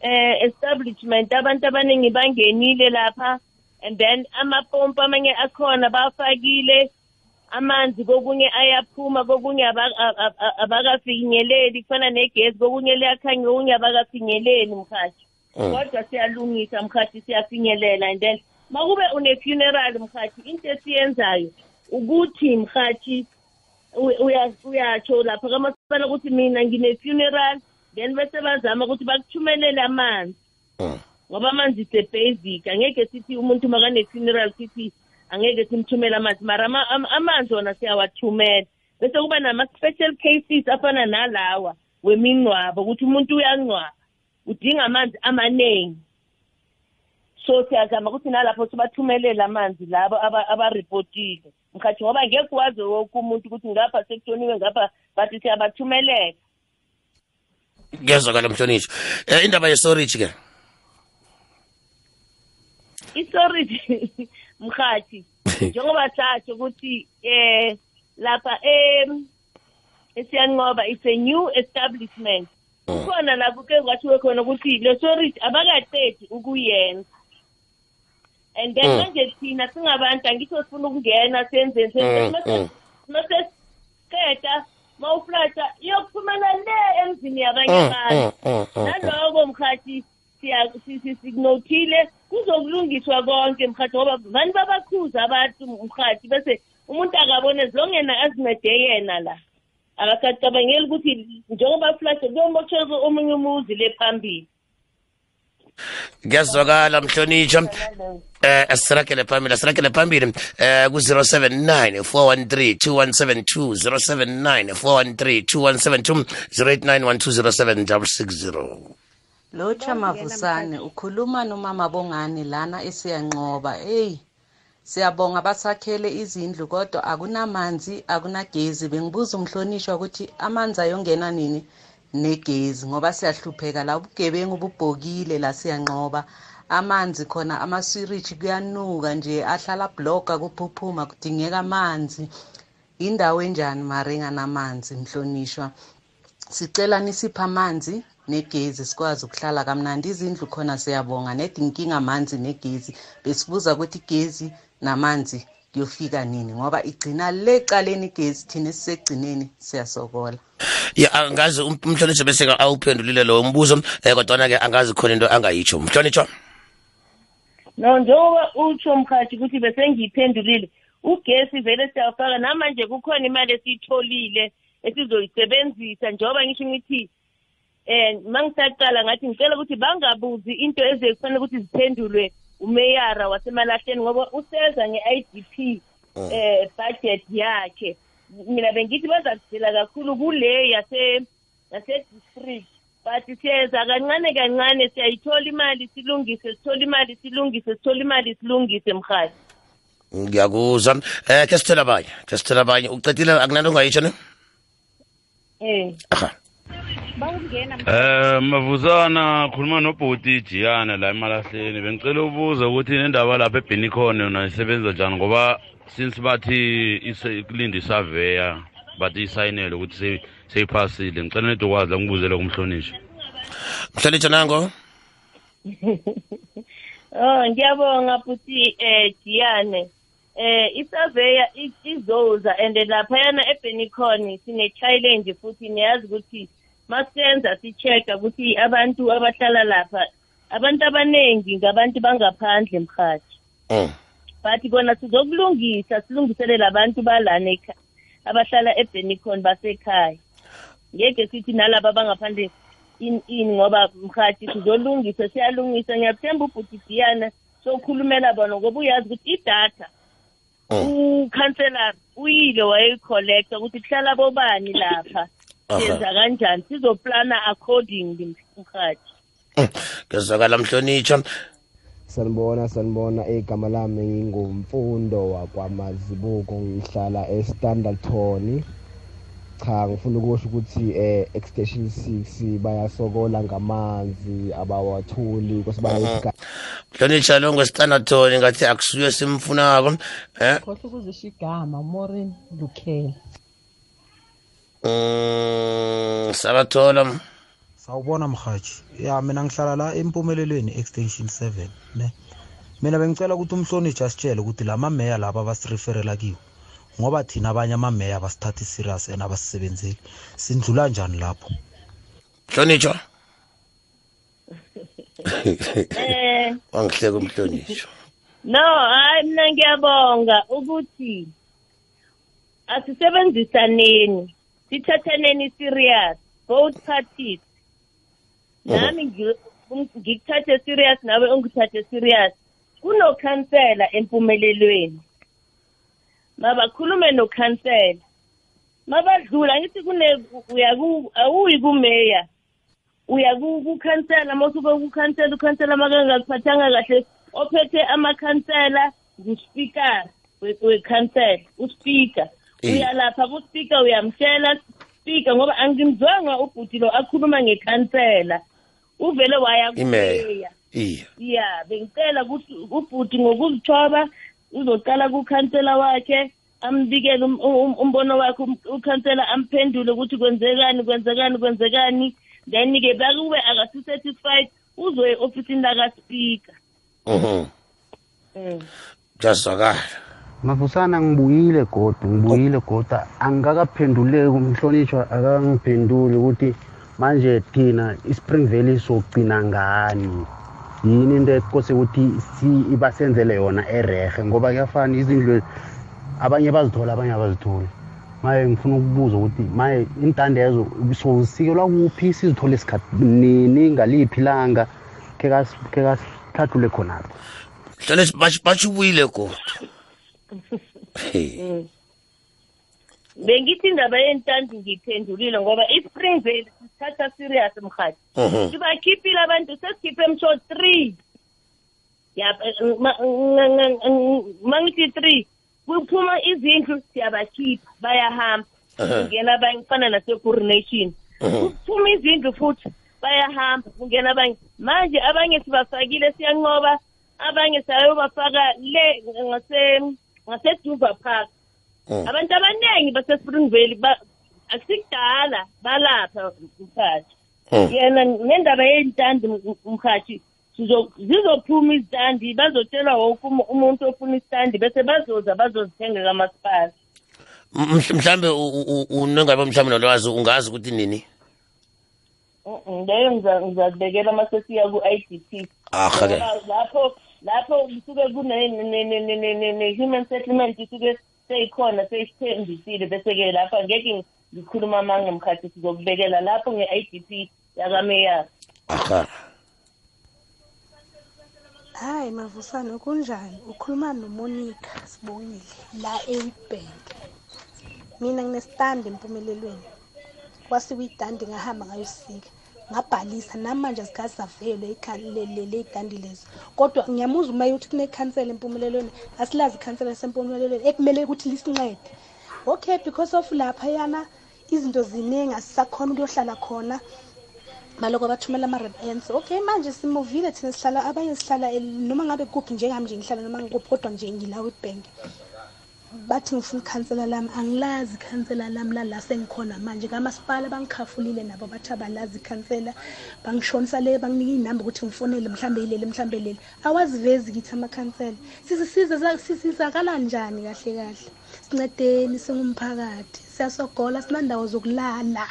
eh, establishment abantu abaningi bangenile lapha and then amapompo amanye akhona bafakile amanzi kokunye ayaphuma kokunye abakafinyeleli kufana negesi kokunye liyakhanya kokunye abakafinyeleli mkhathi. Kodwa siyalungisa mkhathi siyafinyelela. And then makube une-funeral mkhathi into esiyenzayo ukuthi mkhathi uya- uya- uyatsho lapha kamasipala ukuthi mina ngine-funeral then bese bazama ukuthi bakuthumelele amanzi. Ngoba amanzi is a basic. Angeke sithi umuntu makane-funeral sithi angeke simthumele amanzi. Mara ama- ama- amanzi wona siyawathumela. Bese kuba nama-special cases afana nalawa wemingcwabo ukuthi umuntu uyangcwaba. Udinga amanzi amaningi so siyazama ukuthi nalapho sibathumelele amanzi labo aba- abaripotile. Mkhathi ngoba ngeke wazi woke umuntu ukuthi ngapha sekutoniwe ngapha bathi siyabathumelela. Kuyazwakala mhlonitsho eh indaba ye-storage ke? I-storage mkhathi njengoba satsho ukuthi eh lapha em esiyanqoba it's a new establishment. Kukhona lapho ke kwathiwe khona ukuthi le storage abakaqedi ukuyenza. And then Mm. manje thina singabantu angitho sifuna ukungena senzeni Mm, senzeni masesiqeda mawuflasha iyokuphumela le emzini yabanye abantu. naloko mkhathi sikunothile kuzokulungiswa konke mkhathi ngoba vani babakhuza abantu mkhathi bese umuntu akabone as long yena azincede yena la. Akasacabangeli ukuthi njengoba flashe kuyomosheka omunye umuzi le phambili. Kuyazwakala mhlonitsho eh asirakele phambili asirakele phambili. Eh ku-079 413 2172 079 413 2172 089 1207 lotsha mavusane ukhuluma nomama bongani lana esiyanqoba eyi. Siyabonga basakhele izindlu kodwa akunamanzi akunagezi. Bengibuza umhlonishwa ukuthi amanzi ayongena nini negezi ngoba siyahlupheka. La ubugebengu bubhokile la siyanqoba. Amanzi khona amaswirishi kuyanuka nje ahlala bloga kuphuphuma kudingeka amanzi. Indawo enjani mare enganamanzi mhlonishwa? Sicela nisiphe amanzi negezi sikwazi ukuhlala kamnandi. Izindlu khona siyabonga nedi inkinga amanzi negezi. Besibuza ukuthi igezi namanzi kuyofika nini? Ngoba igcina le caleni igezi thina esisegcineni siyasokola. Ya angazi um- umhlonishwa bese awuphendulile lowo mbuzo. Um kodwana-ke angazi khona into angayitsho. Mhlonishwa? No njengoba utsho mkhathi ukuthi besengiyiphendulile ugesi vele siyawufaka namanje kukhona imali esiyitholile esizoyisebenzisa. Njengoba ngisho ngithi um ma ngisaqala ngathi ngicela ukuthi bangabuzi into ezekufanele ukuthi ziphendulwe umeyara wasemalahleni ngoba useza nge-i d p um budget yakhe. Mina bengithi bazakudela kakhulu kule yase yase-district but siyeza kancane kancane siyayithola imali silungise sithola imali silungise sithola imali silungise mhali ngiyakuzwa um ke sithela abanye ke sithela abanye. Ucedile akunanto ungayitsho ne? Um bawungena Eh mavuzana khuluma nobhoti Jiyana la emalahleni. Bengicela ubuza ukuthi nendaba lapha eBenicon yona isebenza njani? Ngoba since bathi ise- kulinde isaveya bathi isayinele ukuthi se- seyiphasile. Ngicela nedi ukwazi la ngibuzele kumhlonishwa mhlonishwa nango? Oh ngiyabonga futhi eh Diane eh isurveyor i- izoza and laphayana eBenicon sine challenge futhi niyazi ukuthi masenza sichecka ukuthi abantu abahlala lapha abantu abanengi ngabantu bangaphandle mkhathi but kona sizokulungisa silungisele labantu balana ekha- abahlala eBenicon basekhaya. Ngeke sithi nalaba bangaphandle in in ngoba mkhathi sizolungisa siyalungisa. Ngiyathemba ubhuti Diana sokhulumela bona ngoba uyazi ukuthi idatha ukhanselar uyile wayeyicollecta ukuthi kuhlala bobani lapha. Aha. senza kanjani? Sizoplana accordingly mkhathi ngezwakala mhlonishwa sanibona sanibona. Igama lami ngingumfundo wakwamazibuko. Ngihlala estandarton cha ngifuna ukusho ukuthi eh extension 6 bayasokola ngamanzi abawatholi kwesibaya isigaba mhlonishwa lo ngwesitanathoni ngathi akusuye simfunako um khohle ukuzisho igama morin lukhela um sabathola sawubona mhaji ya mina ngihlala la empumelelweni extension 7 ne? Mina bengicela ukuthi umhlonishwa asitshele ukuthi la mameya laba basiriferela kiwo ngoba thina abanye amameya basithatha serious and abasisebenzeli. Sindlula njani lapho? Mhlonishwa eh wangihleka umhlonishwa no hayi mina ngiyabonga. Ukuthi asisebenzisaneni sithathaneni serious both parties. Nami ngi- ngikuthathe serious nawe ungithathe serious. Kunokhansela empumelelweni. Mabakhulume nokhansela. Mabadlula ngithi kune awuyi kumeya uya ku- kukhansela masuke kukhansela ukhansela makangakuphathanga kahle ophethe amakhansela nguspikara we- wekhansela uspika Eh. Uya lapha kuspika uyamtshela spika ngoba angimzwanga ubhuti lo akhuluma ngekhansela uvele waya imeya. Kumeya iya ya bengicela ukuthi ubhuti ngokuzithoba uzoqala kukhansela wakhe ambikele um- um- umbono wakhe um- ukhansela amphendule ukuthi kwenzekani kwenzekani kwenzekani. Then-ke bakube akasi-satisfied uzoye e-ofisini lakaspika Mhm. Mm. kuyazwakala mavusana ngibuyile godu ngibuyile goda angikakaphenduleki umhlonishwa akangiphenduli ukuthi manje thina i-spring valley sogcina ngani? Yini into ekose ukuthi si- basenzele yona erehe ngoba kuyafana izindlu abanye bazithola abanye abazitholi. Maye ngifuna ukubuza ukuthi maye intandezo sozisikelwa kuphi? Sizithole isikhathi nini? Ngaliphi ilanga? Khe kas- khe kasihlathule khonapho mhlonishwa batsho ubuyile Mm. bengithi indaba yentandi ngiyiphendulile ngoba i-springvale sithatha serious mhathi Mhm. sibakhiphile abantu sesikhiphe msho three. Ya ma- nga- nga- nga- mangithi three. Kuphuma izindlu siyabakhipha bayahamba. Aha. kungena abanye kufana nase-coronation. Mhm. kuphuma izindlu futhi bayahamba kungena abanye. Manje abanye sibafakile siyanqoba abanye sayobafaka le ngase- ngaseduva park Mm. abantu abaningi basespring valley ba- akusikudala balapha mkhathi Mm. yena nendaba yey'ntandi m- mkhathi sizo- zizophuma izitandi bazotshelwa woke umu- umuntu ofuna isitandi bese bazoza bazozithenga kamasipala M- mhl- mhlambe u- u- u- unengabe mhlawumbe nolwazi ungazi ukuthi nini Mm-mm, leyo ngiza- ngizakubekela uma sesiya ku-i d p Aha-ke. lapho lapho kusuke kune-human settlement isuke seyikhona seyisithembisile bese-ke lapho angeke ngikhuluma amanga mkhathi sizokubekela lapho nge-i d p yakameyara aha. Hayi mavusane kunjani? Ukhuluma nomonica sibongile la ewitbank. Mina nginesitandi empumelelweni. Kwasiwa itandi ngahamba ngayosika. Ngabhalisa namanje azikhathi savelwe le itandi lezo kodwa ngiyamuza uma uthi kunekhansela empumelelweni asilazi ikhansela lasempumelelweni ekumele ukuthi lisincede. Okay because of laphayana izinto ziningi asisakhona ukuyohlala khona. Baloko bathumela ama-repents okay manje simuvile thina sihlala abanye sihlala el- noma ngabe kuphi njengami nje ngihlala noma ngikuphi kodwa nje ngila witbank bathi ngifuna ikhansela lami angilazi ikhansela lami lala sengikhona manje. Kamasipala bangikhafulile nabo bathi abalazi ikhansela bangishonisa le banginika iy'namba ukuthi ngifonele mhlambe yileli mhlambe leli. Awazivezi kithi amakhansela. Sisisiza sisizakala njani kahle kahle? Sincedeni singumphakathi. Siyasogola sinandawo zokulala.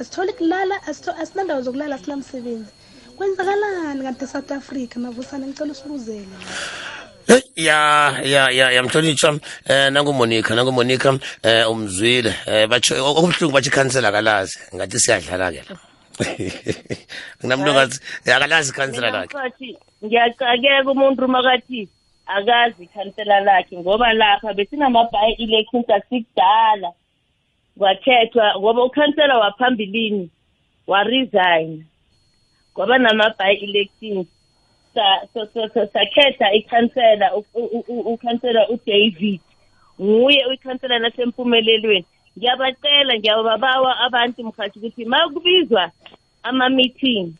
Asitholi kulala asitho- asinandawo zokulala sinamsebenzi. Kwenzakalani kanti south africa mavusane? Ngicela usibuzele. Hey, ya ya ya yamhlonitshwa eh nangumonica nangumonica eh umzwile eh batsho okubuhlungu bathi ikhansela akalazi ngathi siyadlala ke. Nginamntu ngathi akalazi ikhansela mina lakhe. mkhathi ngiyacakeka umuntu makathi akazi ikhansela lakhe ngoba lapha besinama-by elections asikudala kwakhethwa ngoba ukhansela waphambilini waresign kwaba nama-by elections sa- sa- sa- sa- sakhetha ikhansela u- u- u- ukhansela udavid. Nguye ikhansela lasempumelelweni ngiyabacela ngiyababawa abantu mkhathi ukuthi ma kubizwa ama-meeting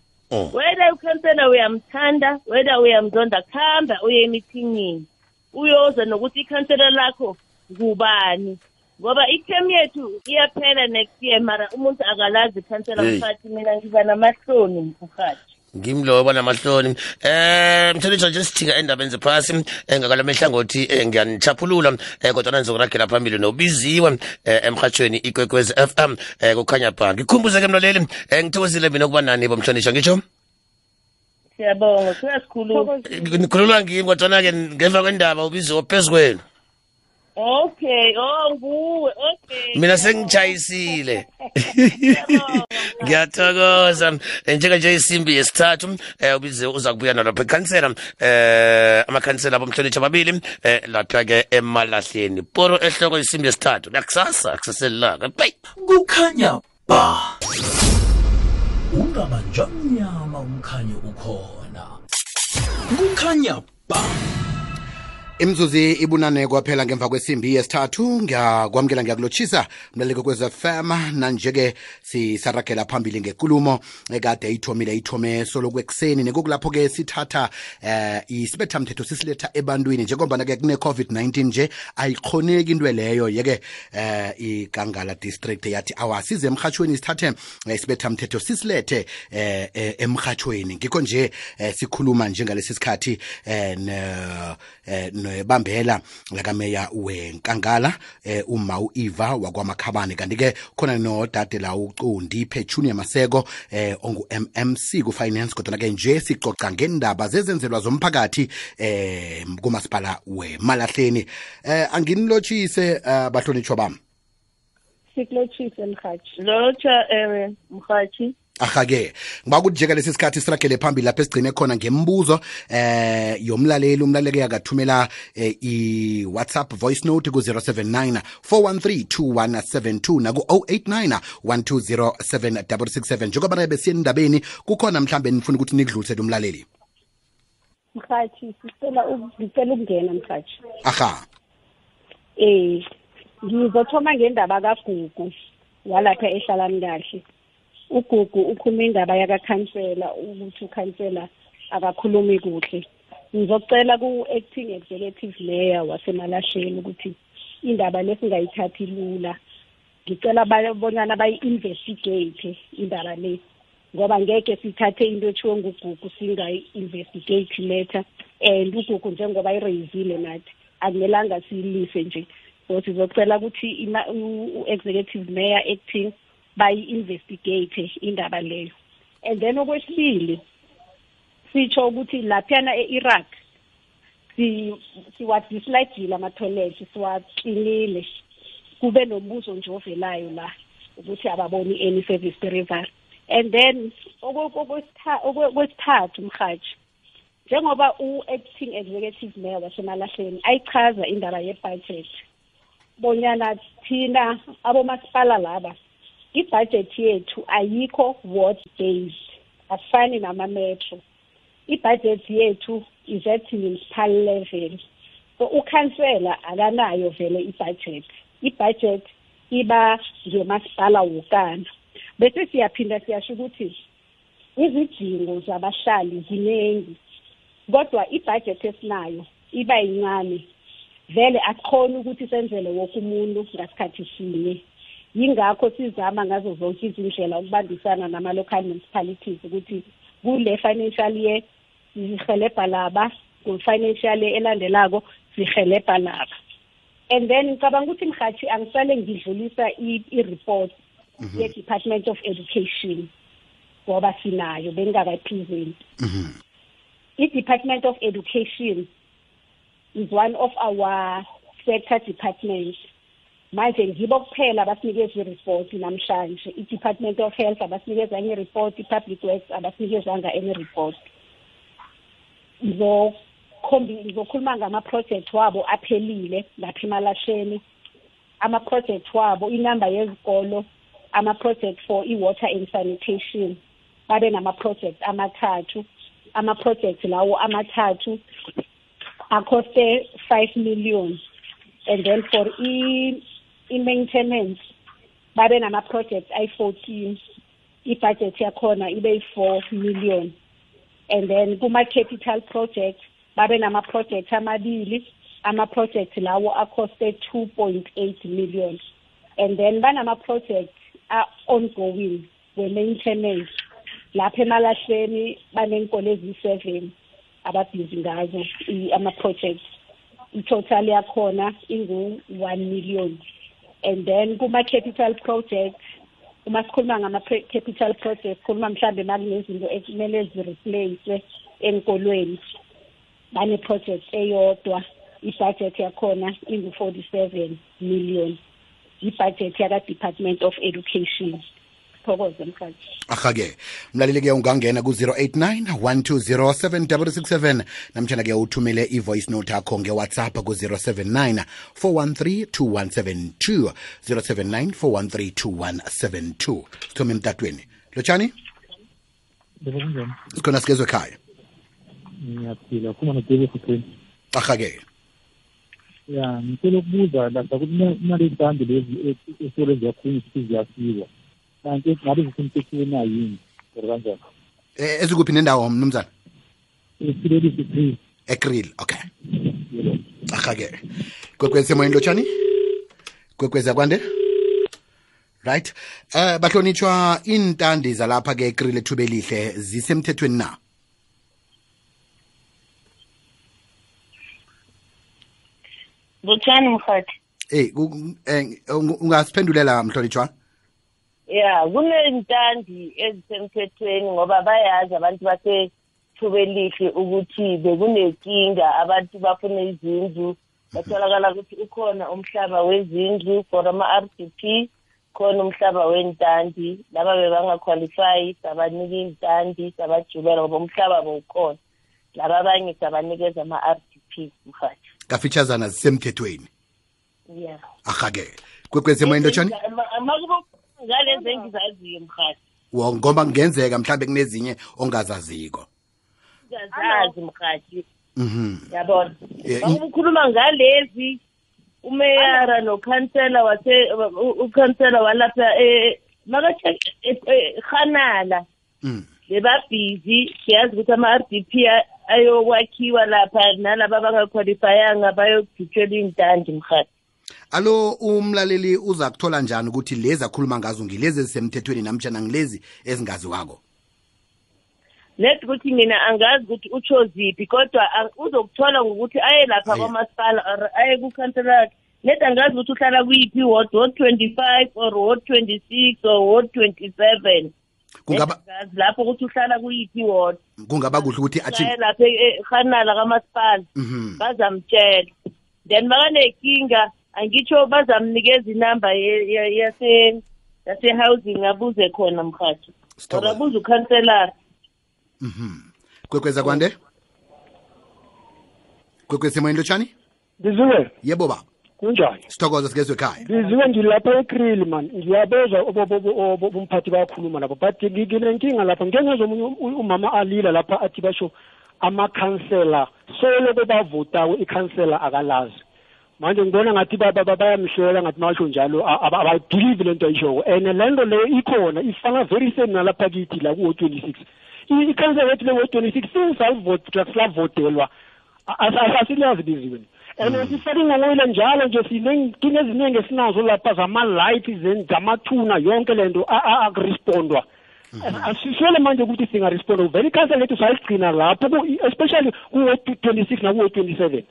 whether ukhansela uyamthanda whether uyamzonda khamba uye emithingini uyoza nokuthi ikhansela lakho ngubani? Ngoba ithemu yethu iyaphela next year mara umuntu akalazi ikhansela Hey. mkhathi mina ngiba namahloni mkhathi ngimlobo namahloni eh mhlonitshwa nje sithinga endabeni zephasi. Engakalama ehlangothi eh, ngiyanichaphulula eh, kodwa nizokuragela phambili nobiziwe eh, emhathweni ikwekwezi FM eh, kukhanya bha ngikhumbuzeke mlaleli eh, ngithokozile mina ukuba nani bomhlonitshwa ngitsho? Siyabonga suyasikhuluma nikhululwa ngimi kodwana-ke ngemva kwendaba ubiziwe phezu kwenu. Okay oh nguwe okay. Mina sengitshayisile ngiyathokoza. Eh, njenganje isimbi yesithathu um ubize uza kubuya nalapha ikhansela um amakhansela abomhlonitsha ababili um lapha-ke emalahleni. Poro ehloko isimbi yesithathu. Nakusasa kuseselilanga bay kukhanya ba. Ungabanjwa mnyama umkhanyo ukhona. Kukhanya ba imzuzi ibunane kwaphela ngemva kwesimbi yesithathu. Ngiyakwamukela ngiyakulotshisa mlaleko kwezefema nanje-ke sisaragela phambili ngekulumo ekade ithomile ithome solo kwekuseni nekokulapho-ke sithatha eh isibethamthetho sisiletha ebantwini. Njengombana-ke kune-covid-19 nje ayikhoneki into leyo yeke eh igangala district yathi awasize emhatshweni sithathe eh, isibethamthetho sisilethe eh, eh emhatshweni ngikho nje eh, sikhuluma njengalesi sikhathi eh, nebambela lakameya wenkangala eh, uma u-eva wakwamakhabane. Kanti-ke khona nodade la ucundi petunia maseko eh, ongu-mmc ku-finance kodwana-ke nje sicoca ngendaba zezenzelwa zomphakathi eh, kumasipala wemalahleni. Eh, anginilotshise bahlonitshwa bami. Sikulotshise mhathi lotsha ewe mhathi aha-ke ngiba ukujeka lesi sikhathi siragele phambili lapho esigcine khona ngemibuzo eh yomlaleli umlaleli akathumela eh, i-whatsapp voice note ku-079 413 2172 naku-089 1207667 njengoba besiye endabeni kukhona mhlambe nifuna ukuthi nikudlulisele umlaleli? Mhathi sicela ngicela ukungena mhathi aha. Eh ngizothoma ngendaba kagugu walapha ehlalani kahle. Ugugu ukhuluma indaba yakakhansela ukuthi ukhansela akakhulumi kuhle. Ngizocela ku-acting executive mayor wasemalahleni ukuthi indaba lesingayithathi lula. Ngicela bonyana bayi-investigate indaba le ngoba ngeke sithathe into ethiwe ngugugu singayi-investigate matter and ugugu njengoba ireyizile nathi akumelanga siyilise nje. So sizocela ukuthi u-executive mayor acting bayi-investigate indaba leyo. And then okwesibili sitsho ukuthi laphiyana e-iraq siwadislagile ama-toilet siwaklinile kube nombuzo nje ovelayo la ukuthi ababoni any service delivery. And then okwesithathu mhathi njengoba u-acting executive mayor wasemalahleni ayichaza indaba ye-budget bonyana thina abomasipala laba ibudget yethu ayikho ward based asifani nama-metro. Ibudget yethu is at municipal level. So ukhansela akanayo vele ibudget. Ibudget iba ngemasipala wokana. Bese siyaphinda siyasho ukuthi izidingo zabahlali ziningi kodwa ibudget esinayo iba yincane. Vele akukhona ukuthi senzele woke umuntu ngasikhathi sinye. Yingakho sizama ngazo zonke izindlela ukubambisana nama-local municipalities ukuthi kule financial year sihelebha laba ku-financial year elandelako sihelebha laba. And then ngicabanga ukuthi mhathi angisale ngidlulisa i-report ye-department of education ngoba sinayo bengingakayipresent i-department of education is one of our sector departments. Manje ngibo kuphela abasinikeza i-report namhlanje. I-department of health abasinikeza enye report i-public works abasinikezanga enye report ngizokhuluma ngama-project wabo aphelile lapha emalahleni ama-project wabo inamba yezikolo ama-project for i-water and sanitation babe nama-project amathathu. Ama-project lawo amathathu akhoste five million. And then for i-maintenance babe nama-project ayi-fourteen i-budget yakhona ibe yi-four million. And then kuma-capital project babe nama-project amabili ama-project lawo akhoste two point eight million. And then banama-project a-ongoing we-maintenance lapha emalahleni banenkolo eziyi-seven ababhizi ngazo ama-projects. I-total yakhona ingu-one million. And then kuma-capital project uma sikhuluma ngama-capital project sikhuluma mhlawumbe makunezinto ekumele zireplace enkolweni bane-project eyodwa i-budget yakhona ingu-forty-seven million. I-budget yaka-department of education. Aha-ke mlaleli-ke ungangena ku-089 1207667 namtshana-ke uthumele i-voice note akho ngewhatsapp ku-079 413 2172 079 413 2172 sithome emtatweni lotshani sikhona sikezwe ekhaya Ngiyaphila khuma nodebe futheni. aha-ke Ya ngicela ukubuza lasa kuthi imali zibhande lezi esole ziyakhulunywa ukuthi ziyasikwa. Kanti ngabe zisemthethweni na yini? Or kanjani? Eh, ezikuphi nendawo mnumzana? Esilelisi three. egril okay. Aha-ke. Kwekwezi semoyeni lotshani? Kwekwezi yakwande right. Eh bahlonitshwa intandi zalapha ke ekril ethuba elihle zisemthethweni na? Lutshani mhathi eh ku- eh, unga- ungasiphendulela mhlonitshwa ya kuney'ntandi ezisemthethweni ngoba bayazi abantu basethuba elihle ukuthi bekunenkinga abantu bafuna izindlu batholakala ukuthi ukhona umhlaba wezindlu for ama-r d p khona umhlaba wentandi laba bebangaqualifyi sabanika iy'ntandi sabajubela ngoba umhlaba bowukhona. Laba abanye sabanikeza ama-r d p mhathi kafitshazana zisemthethweni? Ya. Aha-ke. Kwekwezi semoyeni lotshani amakubo ngalezi engizaziyo mhathi Wo, ngoba kungenzeka mhlawumbe kunezinye ongazaziko. Ngazazi mhathi mhm. Yabona? Eh, i- bakukhuluma ngalezi umeyara nokhansela wase u- ukhansela walapha e- makakhanala Mm. bebabhizi siyazi ukuthi ama-r d p ayokwakhiwa lapha nalaba abangakhwalifayanga bayokudutshela iy'ntandi mhathi alo umlaleli uza kuthola njani ukuthi lezi akhuluma ngazo ngilezi ezisemthethweni namtshana ngilezi ezingaziwako net ukuthi mina angazi ukuthi utsho ziphi kodwa ang- uzokuthola ngokuthi aye lapha kwamasipala or aye kukhansela yakhe net angazi ukuthi uhlala kuyiphi ward ward twenty-five or ward twenty-six or ward twenty-seven Kungaba- angazi lapho ukuthi uhlala kuyiphi ward kungaba kuhle ukuthi athi aye lapha ehanala kamasipala Mhm. bazamtshela then makanenkinga angitsho bazamnikeza inamba ye- ye- yase yase-housing abuze khona mhathi or abuze ukhanselara kwekweza kwande kwekwezi semoyeni lotshani Biziwe, yebo baba kunjani? sithokoza sigezwe ekhaya Biziwe ngilapha eGrill man. Ngiyabezwa umphathi bayakhuluma lapha. But nginenkinga lapha. Ngengezwe omunye u- umama alila lapha athi basho amakhansela solo bavota ikhansela akalazi. Manje ngibona ngathi ba- ba- ba- bayamhlela ngathi masho njalo a- aba- abadilive lento ayishoko. And lento leyo ikhona ifana very same nalapha kithi la ku 26. I- Ikhansela yethu le 26 since savotelwa asilazi biziwe. and sifake ngokwile njalo nje sinenkinga eziningi esinazo lapha zama-light zamathuna yonke le nto akurespondwa asiswele manje ukuthi singaresponda vele ikhansela lethu saligcina lapho ku- especially kuwo twenty six nakuwo twenty seven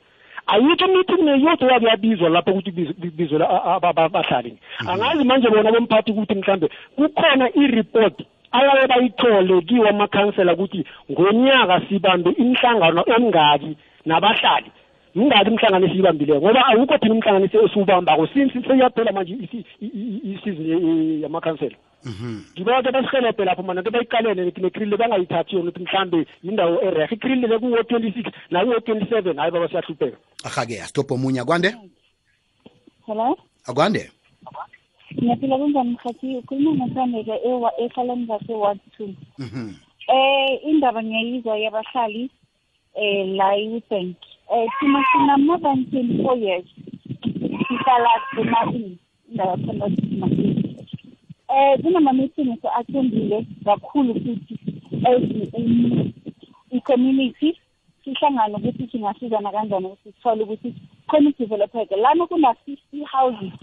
ayikho imithi neyodwa yabe yabizwa lapho ukuthi ibiz- bizwe abahlali angazi manje bona bomphathi ukuthi mhlambe kukhona i-report ayabe bayithole kiwo amakhansela ukuthi ngonyaka sibambe imihlangano emingaki nabahlali. Mingaki imihlangano esiyibambileyo ngoba awukho thina umhlanganisi esiwubambako since seyaphela manje isi- i- i- i- isizini yamakhansela ngiba ke basihelebhe lapho mana ke bayiqalele lethi nekrille bangayithathi yona ukuthi mhlambe yindawo erehe ikrille le kuwo twenty six nakuwo twenty seven hayi baba siyahlupheka. Ahake asitobho omunye akwande? Hello? Akwande? Ngiyaphila kunjani mkhathi? Ukhuluma nosandeka ehalani zase-ward two. Mhm. eh indaba ngiyayizwa yabahlali eh la e-bank eh thina sina more than twenty four years. Sihlala ema-in indawo yakhona ema-in eh kunama-meeting athembile kakhulu futhi as um, i-community. Sihlangane ukuthi singasizana kanjani ukuthi sithole ukuthi khona idevelopeke lana kuna-fifty houses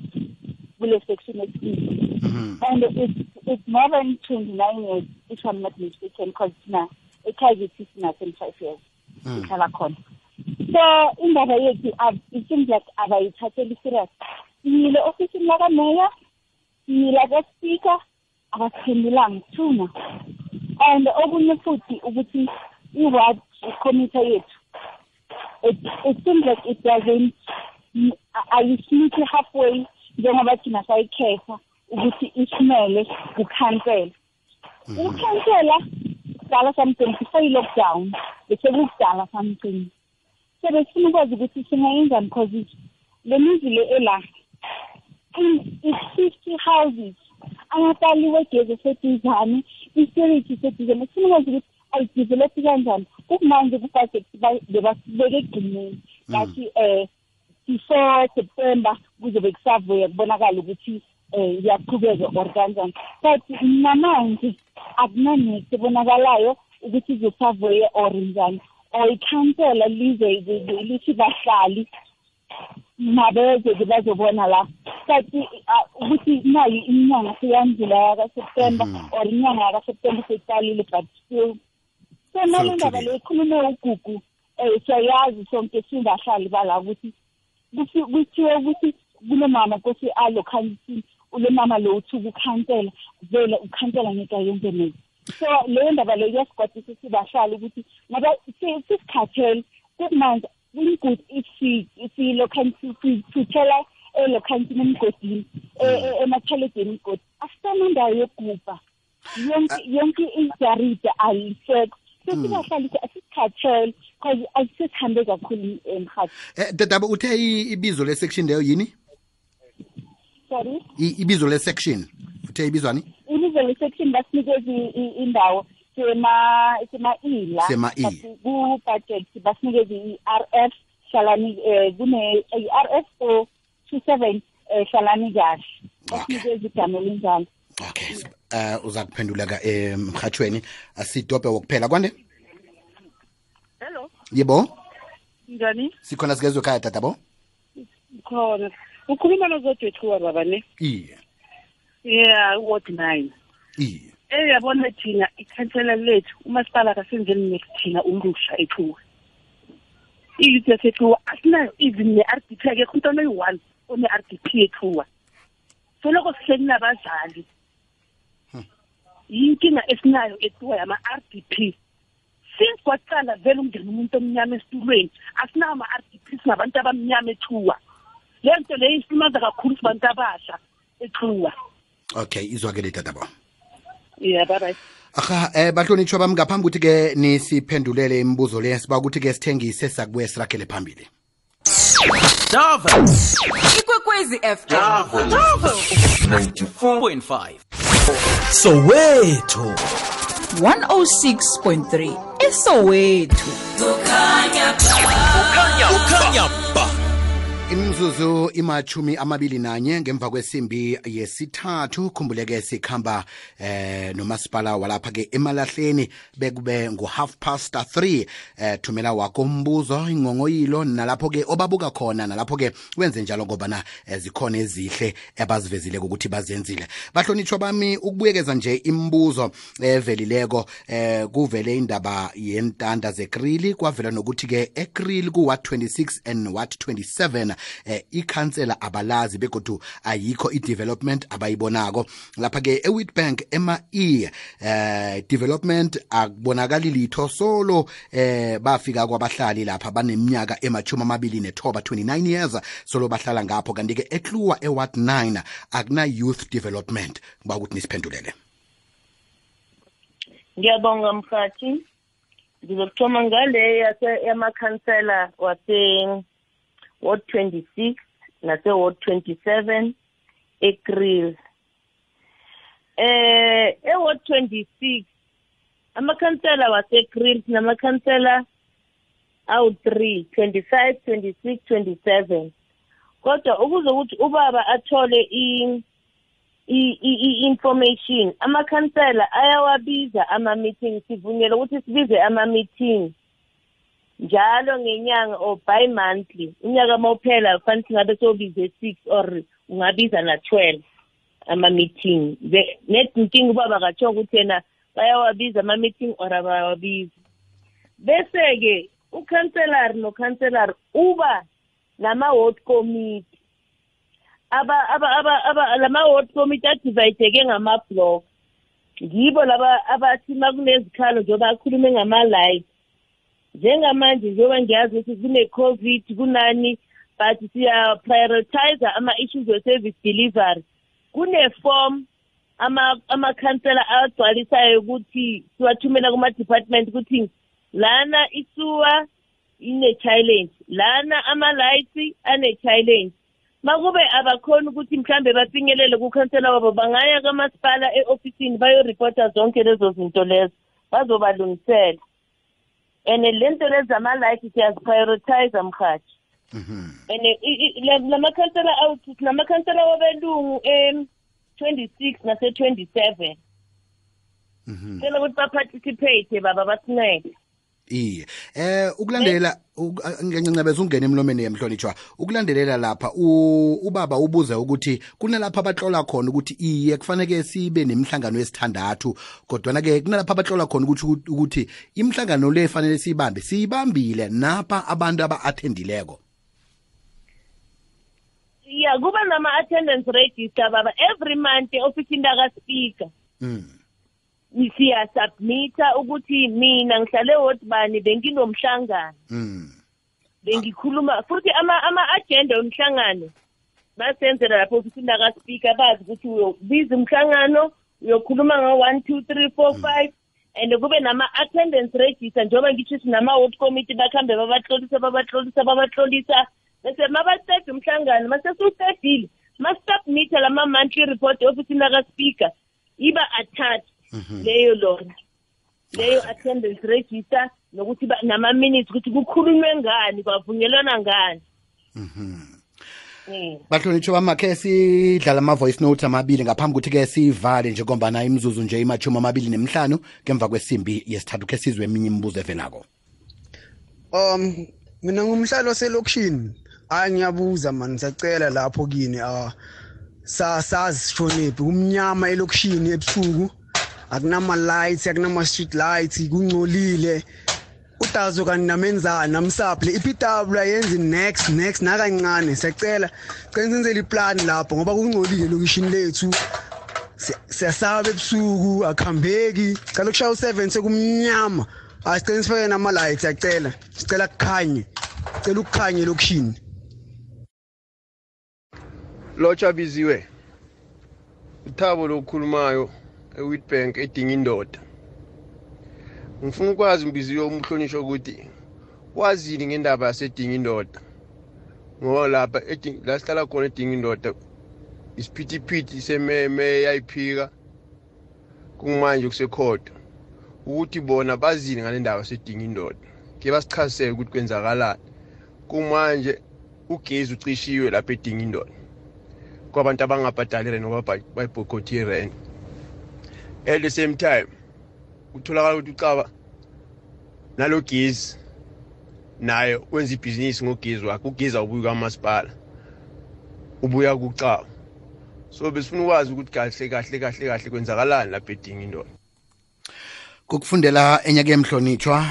kule section esibili and it's, it's more than twenty-nine years if i'm not mistaken because thina ekhayithi sina twenty-five years. Sihlala khona. So indaba yethu it seems like abayithatheli serious. Siyile ofisini lakameya siyila kaspeaker abasiphendulanga thuna and okunye futhi ukuthi i-ward committee yethu it, it seems like it doesn't ayisimithi halfway? Njengoba thina sayikhetha ukuthi isimele kukhansela. Ukukhansela kudala something before i-lockdown bese kukudala something. So besifuna ukwazi ukuthi singayenzani because le mizi le ela i-fifty houses. Angataliwe gezi eseduzane iseriti iseduzane. Sifuna ukwazi ukuthi ayidevelophi kanjani. Kukumanje kubhajethi bebasibeke ekugcineni. Ngathi um before september kuzobe kusavuya kubonakala ukuthi um iyaqhubeka or kanjani. But namanje akunanext ebonakalayo ukuthi izosavuya or njani. Or ikhansela lize lithi bahlali mabeze-ke bazobona la. Kanti ukuthi nayo inyanga seyandlula yakaseptemba or inyanga yakaseptemba seyiqalile but still so nale ndaba le ikhulume ugugu um siyayazi sonke singahlali bala ukuthi kuthiwe ukuthi kunomama kosi alo khansini ule mama lo uthuka ukhansela vele ukhansela ngeke ayenze nezi so leyo ndaba leyo iyasigodisa sibahlali ukuthi ngoba si- sisikhathele kukumanje imgodi sithela elokhansini emgodini e- e- emakhaledeni imgodi asisanandawo yokugubha yonke yonke ijarida alisekho sesibahlalisa asisikhathele because asisesihambe kakhulu emhathi eh dadaba uthe i- ibizo le-section leyo yini? Sorry? I- ibizo le-section uthe ibizwani ibizo le-section basinikeza i- i- indawo sema sema-ila. Sema-E. But ku-budget basinikeza i-r f hlalani um kune i-r f four two seven um hlalani kahle basinikeza igama elinjalo okay. Uh uza kuphenduleka emhathweni asidobhe wokuphela. Kwande? Hello. Yebo? Njani? Sikhona sikezwe ekhaya tatabo khona ukhuluma nozodwethuwa baba ne? Iye. Yeah ward nine. Iye. Eh yabona thina ikhansela lethu umasipala kasenzeli next thina ulusha ethuwa iyouth yasethuwa asinayo even ne-r d p akekho umntwana oyi-one one-r d p ethuwa. Soloko sihleli nabazali yinkinga esinayo ethuwa yama-r d p. Since kwaqala vele umngena umuntu omnyama esitulweni asinawo ama-r d p singabantu abamnyama ethuwa. Le nto leyo isimaza kakhulu sibantu abasha ethuwa. Okay izwakele tatabo. Yeah bye bye aha eh bahlonitshwa bami ngaphambi ukuthi ke nisiphendulele imibuzo le siba ukuthi ke sithengise sakubuye sirakhele phambili Java. Ikwekwezi FM. Java. 94.5. Soweto. 106.3. Esoweto. Kukhanya. Imzuzu imachumi amabili nanye ngemva kwesimbi yesithathu. Khumbuleke sikhamba eh nomasipala walapha ke emalahleni bekube ngu-half past 3 eh thumela wakho umbuzo ingongoyilo nalapho ke obabuka khona nalapho ke wenze njalo ngobana eh, zikhona ezihle abazivezile ukuthi bazenzile. Bahlonitshwa bami ukubuyekeza nje imibuzo evelileko eh kuvele indaba yentanda zekrili kwavela nokuthi ke ekrili ku-wat 26 and wat 27 eh ikhansela abalazi begodu ayikho i-development abayibonako. Lapha ke ewitbank ema-e eh development akubonakali litho solo eh bafika kwabahlali lapha baneminyaka emachumi amabili nethoba 29 years solo bahlala ngapho. Kanti-ke ekluwa ewat 9 akuna-youth development. Kuba ukuthi nisiphendulele. Ngiyabonga mhathi ngizokuthoma ngale yase- yamakhansela wase ward 26 nase ward 27 ekril eh e ward 26 amakhansela wasekril sinamakhansela awu-3 25 26 27 kodwa ukuze ukuthi ubaba athole i- i-information amakhansela ayawabiza ama-meeting sivunyelwe ukuthi sibize ama-meeting. Njalo ngenyanga or by monthly unyaka uma uphela kufanele singabe sobize six or ungabiza na-twelve ama-meeting. Nezinkinga ubaba katsho ukuthi yena bayawabiza ama-meeting or abawabizi. Bese-ke ukhanselari nokhanselari uba nama-ward committee. Aba aba aba aba lama-ward committee adivayideke ngama-block. Ngibo laba abathi uma kunezikhalo njengoba akhulume ngama-light njengamanje njengoba ngiyazi ukuthi kune-covid kunani but siya-prioritize ama-issues we-service delivery. Kune-form ama- amakhansela agcwalisayo ukuthi siwathumela kuma-department ukuthi lana isuwa ine-challenge lana ama-lights ane-challenge. Makube abakhoni ukuthi mhlambe bafinyelele kukhansela wabo bangaya kamasipala e-ofisini bayoripota zonke lezo zinto lezo bazobalungisela. And le nto lezi zama-light siyaziprioritize mhathi and lamakhansela awuthi sinamakhansela wabelungu em-twenty-six nase-twenty-seven. Cela ukuthi baparticipate baba basincede iye. Eh ukulandela uk- a- ngiyancebeza ungena emlomeni yemhlonitshwa ukulandelela lapha ubaba ubuza ukuthi kunalapha abatlola khona ukuthi iye kufanele sibe nemihlangano yesithandathu. Kodwana ke kunalapha abatlola khona ukuthi ukuthi imihlangano le fanele siyibambe siyibambile napha abantu aba-attendileko. Ya kuba nama-attendance register baba. Every month e-ofisini lakaspika siyasubmitha ukuthi mina ngihlale wodi bani benginomhlangano. Bengikhuluma futhi ama- ama-agenda womhlangano. Basenzela lapho ofisini lakaspika bazi ukuthi uyobiza umhlangano uyokhuluma ngo-one two three four five and kube nama-attendance register njengoba ngitsho sinama-ward committee bakhambe babatlolisa babatlolisa babatlolisa. Bese mabaceda umhlangano masesiwucedile masubmitha lama-monthly report ofisini lakaspika iba attached. Leyo lona. Leyo attendance register nokuthi ba- nama-minutes ukuthi kukhulunywe ngani kwavunyelwana ngani. Bahlonitshwa bamakhe sidlala ama-voice note amabili ngaphambi ukuthi-ke sivale njengombana imzuzu nje imachumi amabili nemhlanu ngemva kwesimbi yesithathu khe sizwe eminye imibuzo evelako. Um mina ngumhlalo selokishini hayi ngiyabuza mani siyacela lapho kini uh, sazi sishonephi kumnyama elokishini ebusuku. Akunama-lights akunama-street lights kungcolile. Udazo kanti namenzani namsaple ipitable ayenzi next next nakancane. Siyacela cela senzele iplani lapho ngoba kungcolile lokishini lethu. Siyasaba ebusuku akuhambeki cela ukushaya u-seven sekumnyama. Asicela sifake nama-light siyacela. Sicela kukhanye cela ukukhanye lokishini lotsha biziwe uthabo lokukhulumayo e-witbank edinga indoda. Ngifuna ukwazi mbiziwe umhlonishwa ukuthi wazini ngendaba yasedinga indoda ngoba lapha la sihlala khona edinga indoda isiphithiphithi sememe yayiphika kumanje kusekhoda. Ukuthi bona bazini ngale ndaba yasedinga indoda ke basichazisele ukuthi kwenzakalani. Kumanje ugezi ucishiwe lapha edinga indoda kwabantu abangabhadali irent ngoba bayibhokhothi irent. At the same time utholakala ukuthi ucaba nalo gezi naye wenza ibhizinisi ngogezi wakhe ugezi awubuyi kamasipala ubuya kucaba so besifuna ukwazi ukuthi kahle kahle kahle kahle kwenzakalani lapha edinga indoda. Kokufundela enyake emhlonitshwa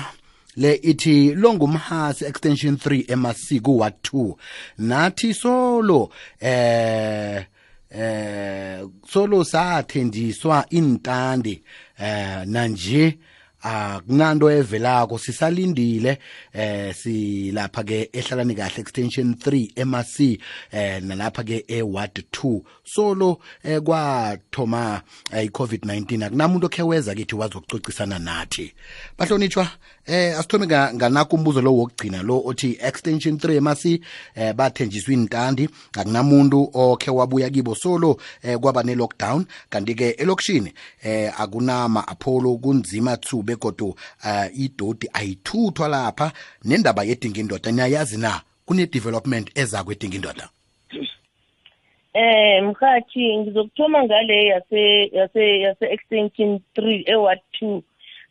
le ithi longumhasi extension 3 emasiko wa 2 nathi solo eh eh solo sathendiswa intandi eh nanje akunanto evelako. Sisalindile eh silapha ke ehlalani kahle extension 3 MRC eh nalapha ke eward 2 solo eh kwathoma iCovid-19 akunamuntu okhe weza kithi wazokucocisana nathi. Bahlonitshwa eh asithome nganaka umbuzo lo wokugcina lo othi extension 3 MRC eh bathenjiswa intandi akunamuntu okhe wabuya kibo. Solo eh kwaba ne lockdown kanti ke elokishini eh akunama apollo kunzima tsu begodu uh, idodi ayithuthwa lapha. Nendaba yedinga indoda niyayazi na kune-development eza kwedinga indoda? Eh mkhathi ngizokuthoma ngale yase yase yase extension 3 eward 2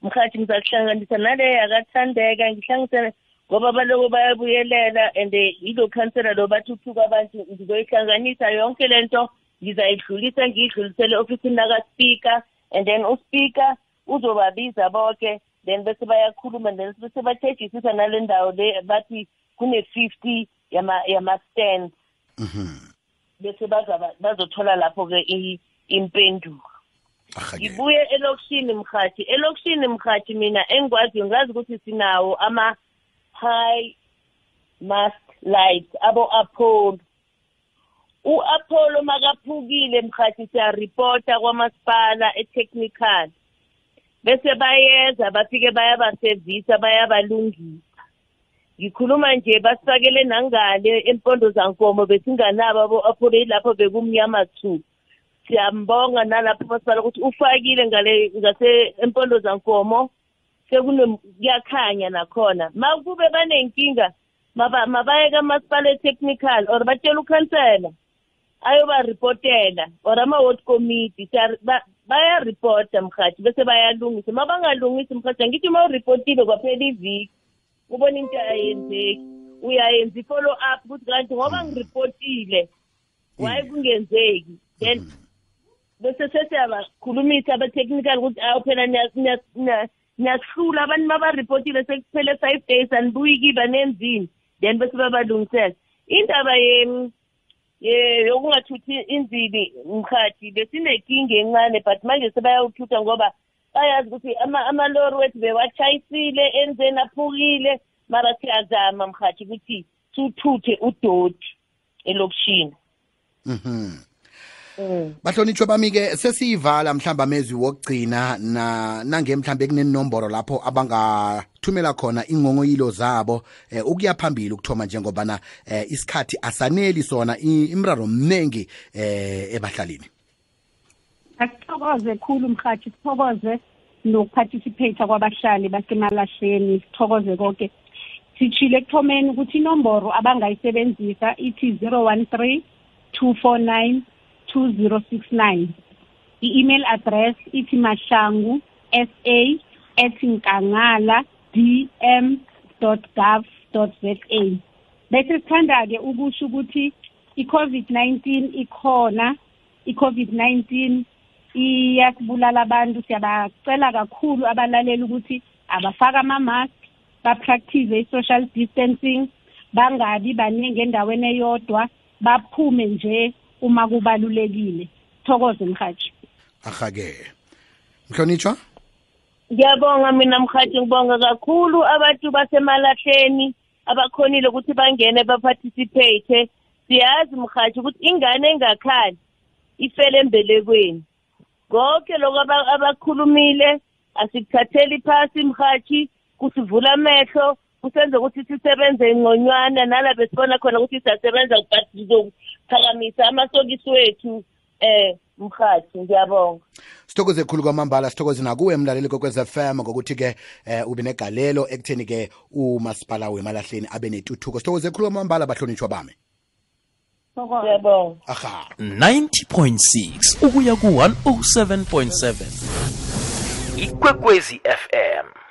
mkhathi ngizakuhlanganisa nale yakathandeka ngihlanganise ngoba baloko bayabuyelela and yilo khansela lo bathuthuka abantu ngizoyihlanganisa yonke lento ngizayidlulisa ngiyidlulisele ofisini lakaspika and then uspika uzobabiza bonke then bese bayakhuluma then bese bathejisisa nale ndawo le bathi kune-fifty yama-stand. Bese bazothola lapho-ke impendulo. Ngibuye elokishini mhathi elokishini mhathi mina engikwaziyo ngazi ukuthi sinawo ama-high mast lights abo-apollo. U-apollo makaphukile mhathi siyaripota kwamasipala e-technical. Bese bayeza bafike bayabasevisa bayabalungisa. Ngikhuluma nje basifakele nangale empondo zankomo besinganabo abo-apollo yilapho bekumnyama thu siyambonga nalapho masipala ukuthi ufakile ngale ngase empondo zankomo kuyakhanya nakhona. Ma kube banenkinga mabaye kamasipala e-technical or batshela ukhansela ayobaripotela or ama-ward committee bayaripota mhathi bese bayalungisa. Ma bangalungisi mhathi angithi ma uripotile kwaphela iviki ubona into ayenzeki uyayenza i-follow up ukuthi kanti ngoba ngiripotile waye kungenzeki? Then bese sesiyabakhulumisa aba-technical ukuthi awu phela niyasihlula abantu ma baripotile sekuphele five days anibuyi kiba nenzini? Then bese babalungisela. Indaba yokungathuthi inzibi mkhathi besinenkinga encane but manje sebayawuthutha ngoba bayazi ukuthi amalori wethu bewatshayisile enzeni aphukile. Mara siyazama mkhathi ukuthi siwuthuthe udoti elokishini. Mhm. Bahlonitshwe bami-ke sesiyivala mhlawumbe amezwi wokugcina na nange mhlawumbe kunenomboro lapho abangathumela khona ingongoyilo zabo eh, ukuya phambili ukuthoma njengobana eh, isikhathi asaneli sona imraro mningi eh, ebahlalini. Asithokoze khulu mhathi sithokoze nokuparticipate kwabahlali basemalahleni sithokoze konke sitshile ekuthomeni ukuthi inomboro abangayisebenzisa ithi 013 249 2069 i-email address ithi mahlangu sa at nkangala dm gov za bese sithanda-ke ukusho ukuthi i-covid-19 ikhona i-covid-19 iyasibulala abantu. Siyabacela kakhulu abalaleli ukuthi abafake ama-mask bapractice i-social distancing bangabi baningi endaweni eyodwa baphume nje uma kubalulekile. Thokoze mhathi ahake. Mhlonitshwa? Ngiyabonga mina mhathi ngibonga kakhulu abantu basemalahleni abakhonile ukuthi bangene baparticipate siyazi mhathi ukuthi ingane engakhali ifele embelekweni. Konke lokho abakhulumile asikuthatheli phasi mhathi kusivula amehlo kusenza ukuthi sisebenze ngconywana nala besibona khona ukuthi siyasebenza but sizophakamisa amasokisi wethu eh mhathi ngiyabonga. Sithokoze khulu kwamambala sithokoze nakuwe mlaleli kokwez FM ngokuthi-ke eh, ube negalelo ekutheni-ke umasipala wemalahleni abe netuthuko sithokoze khulu kwamambala bahlonitshwa bami. Ngiyabonga. Aha. 90.6 ukuya ku-107.7 ikwekwezi fm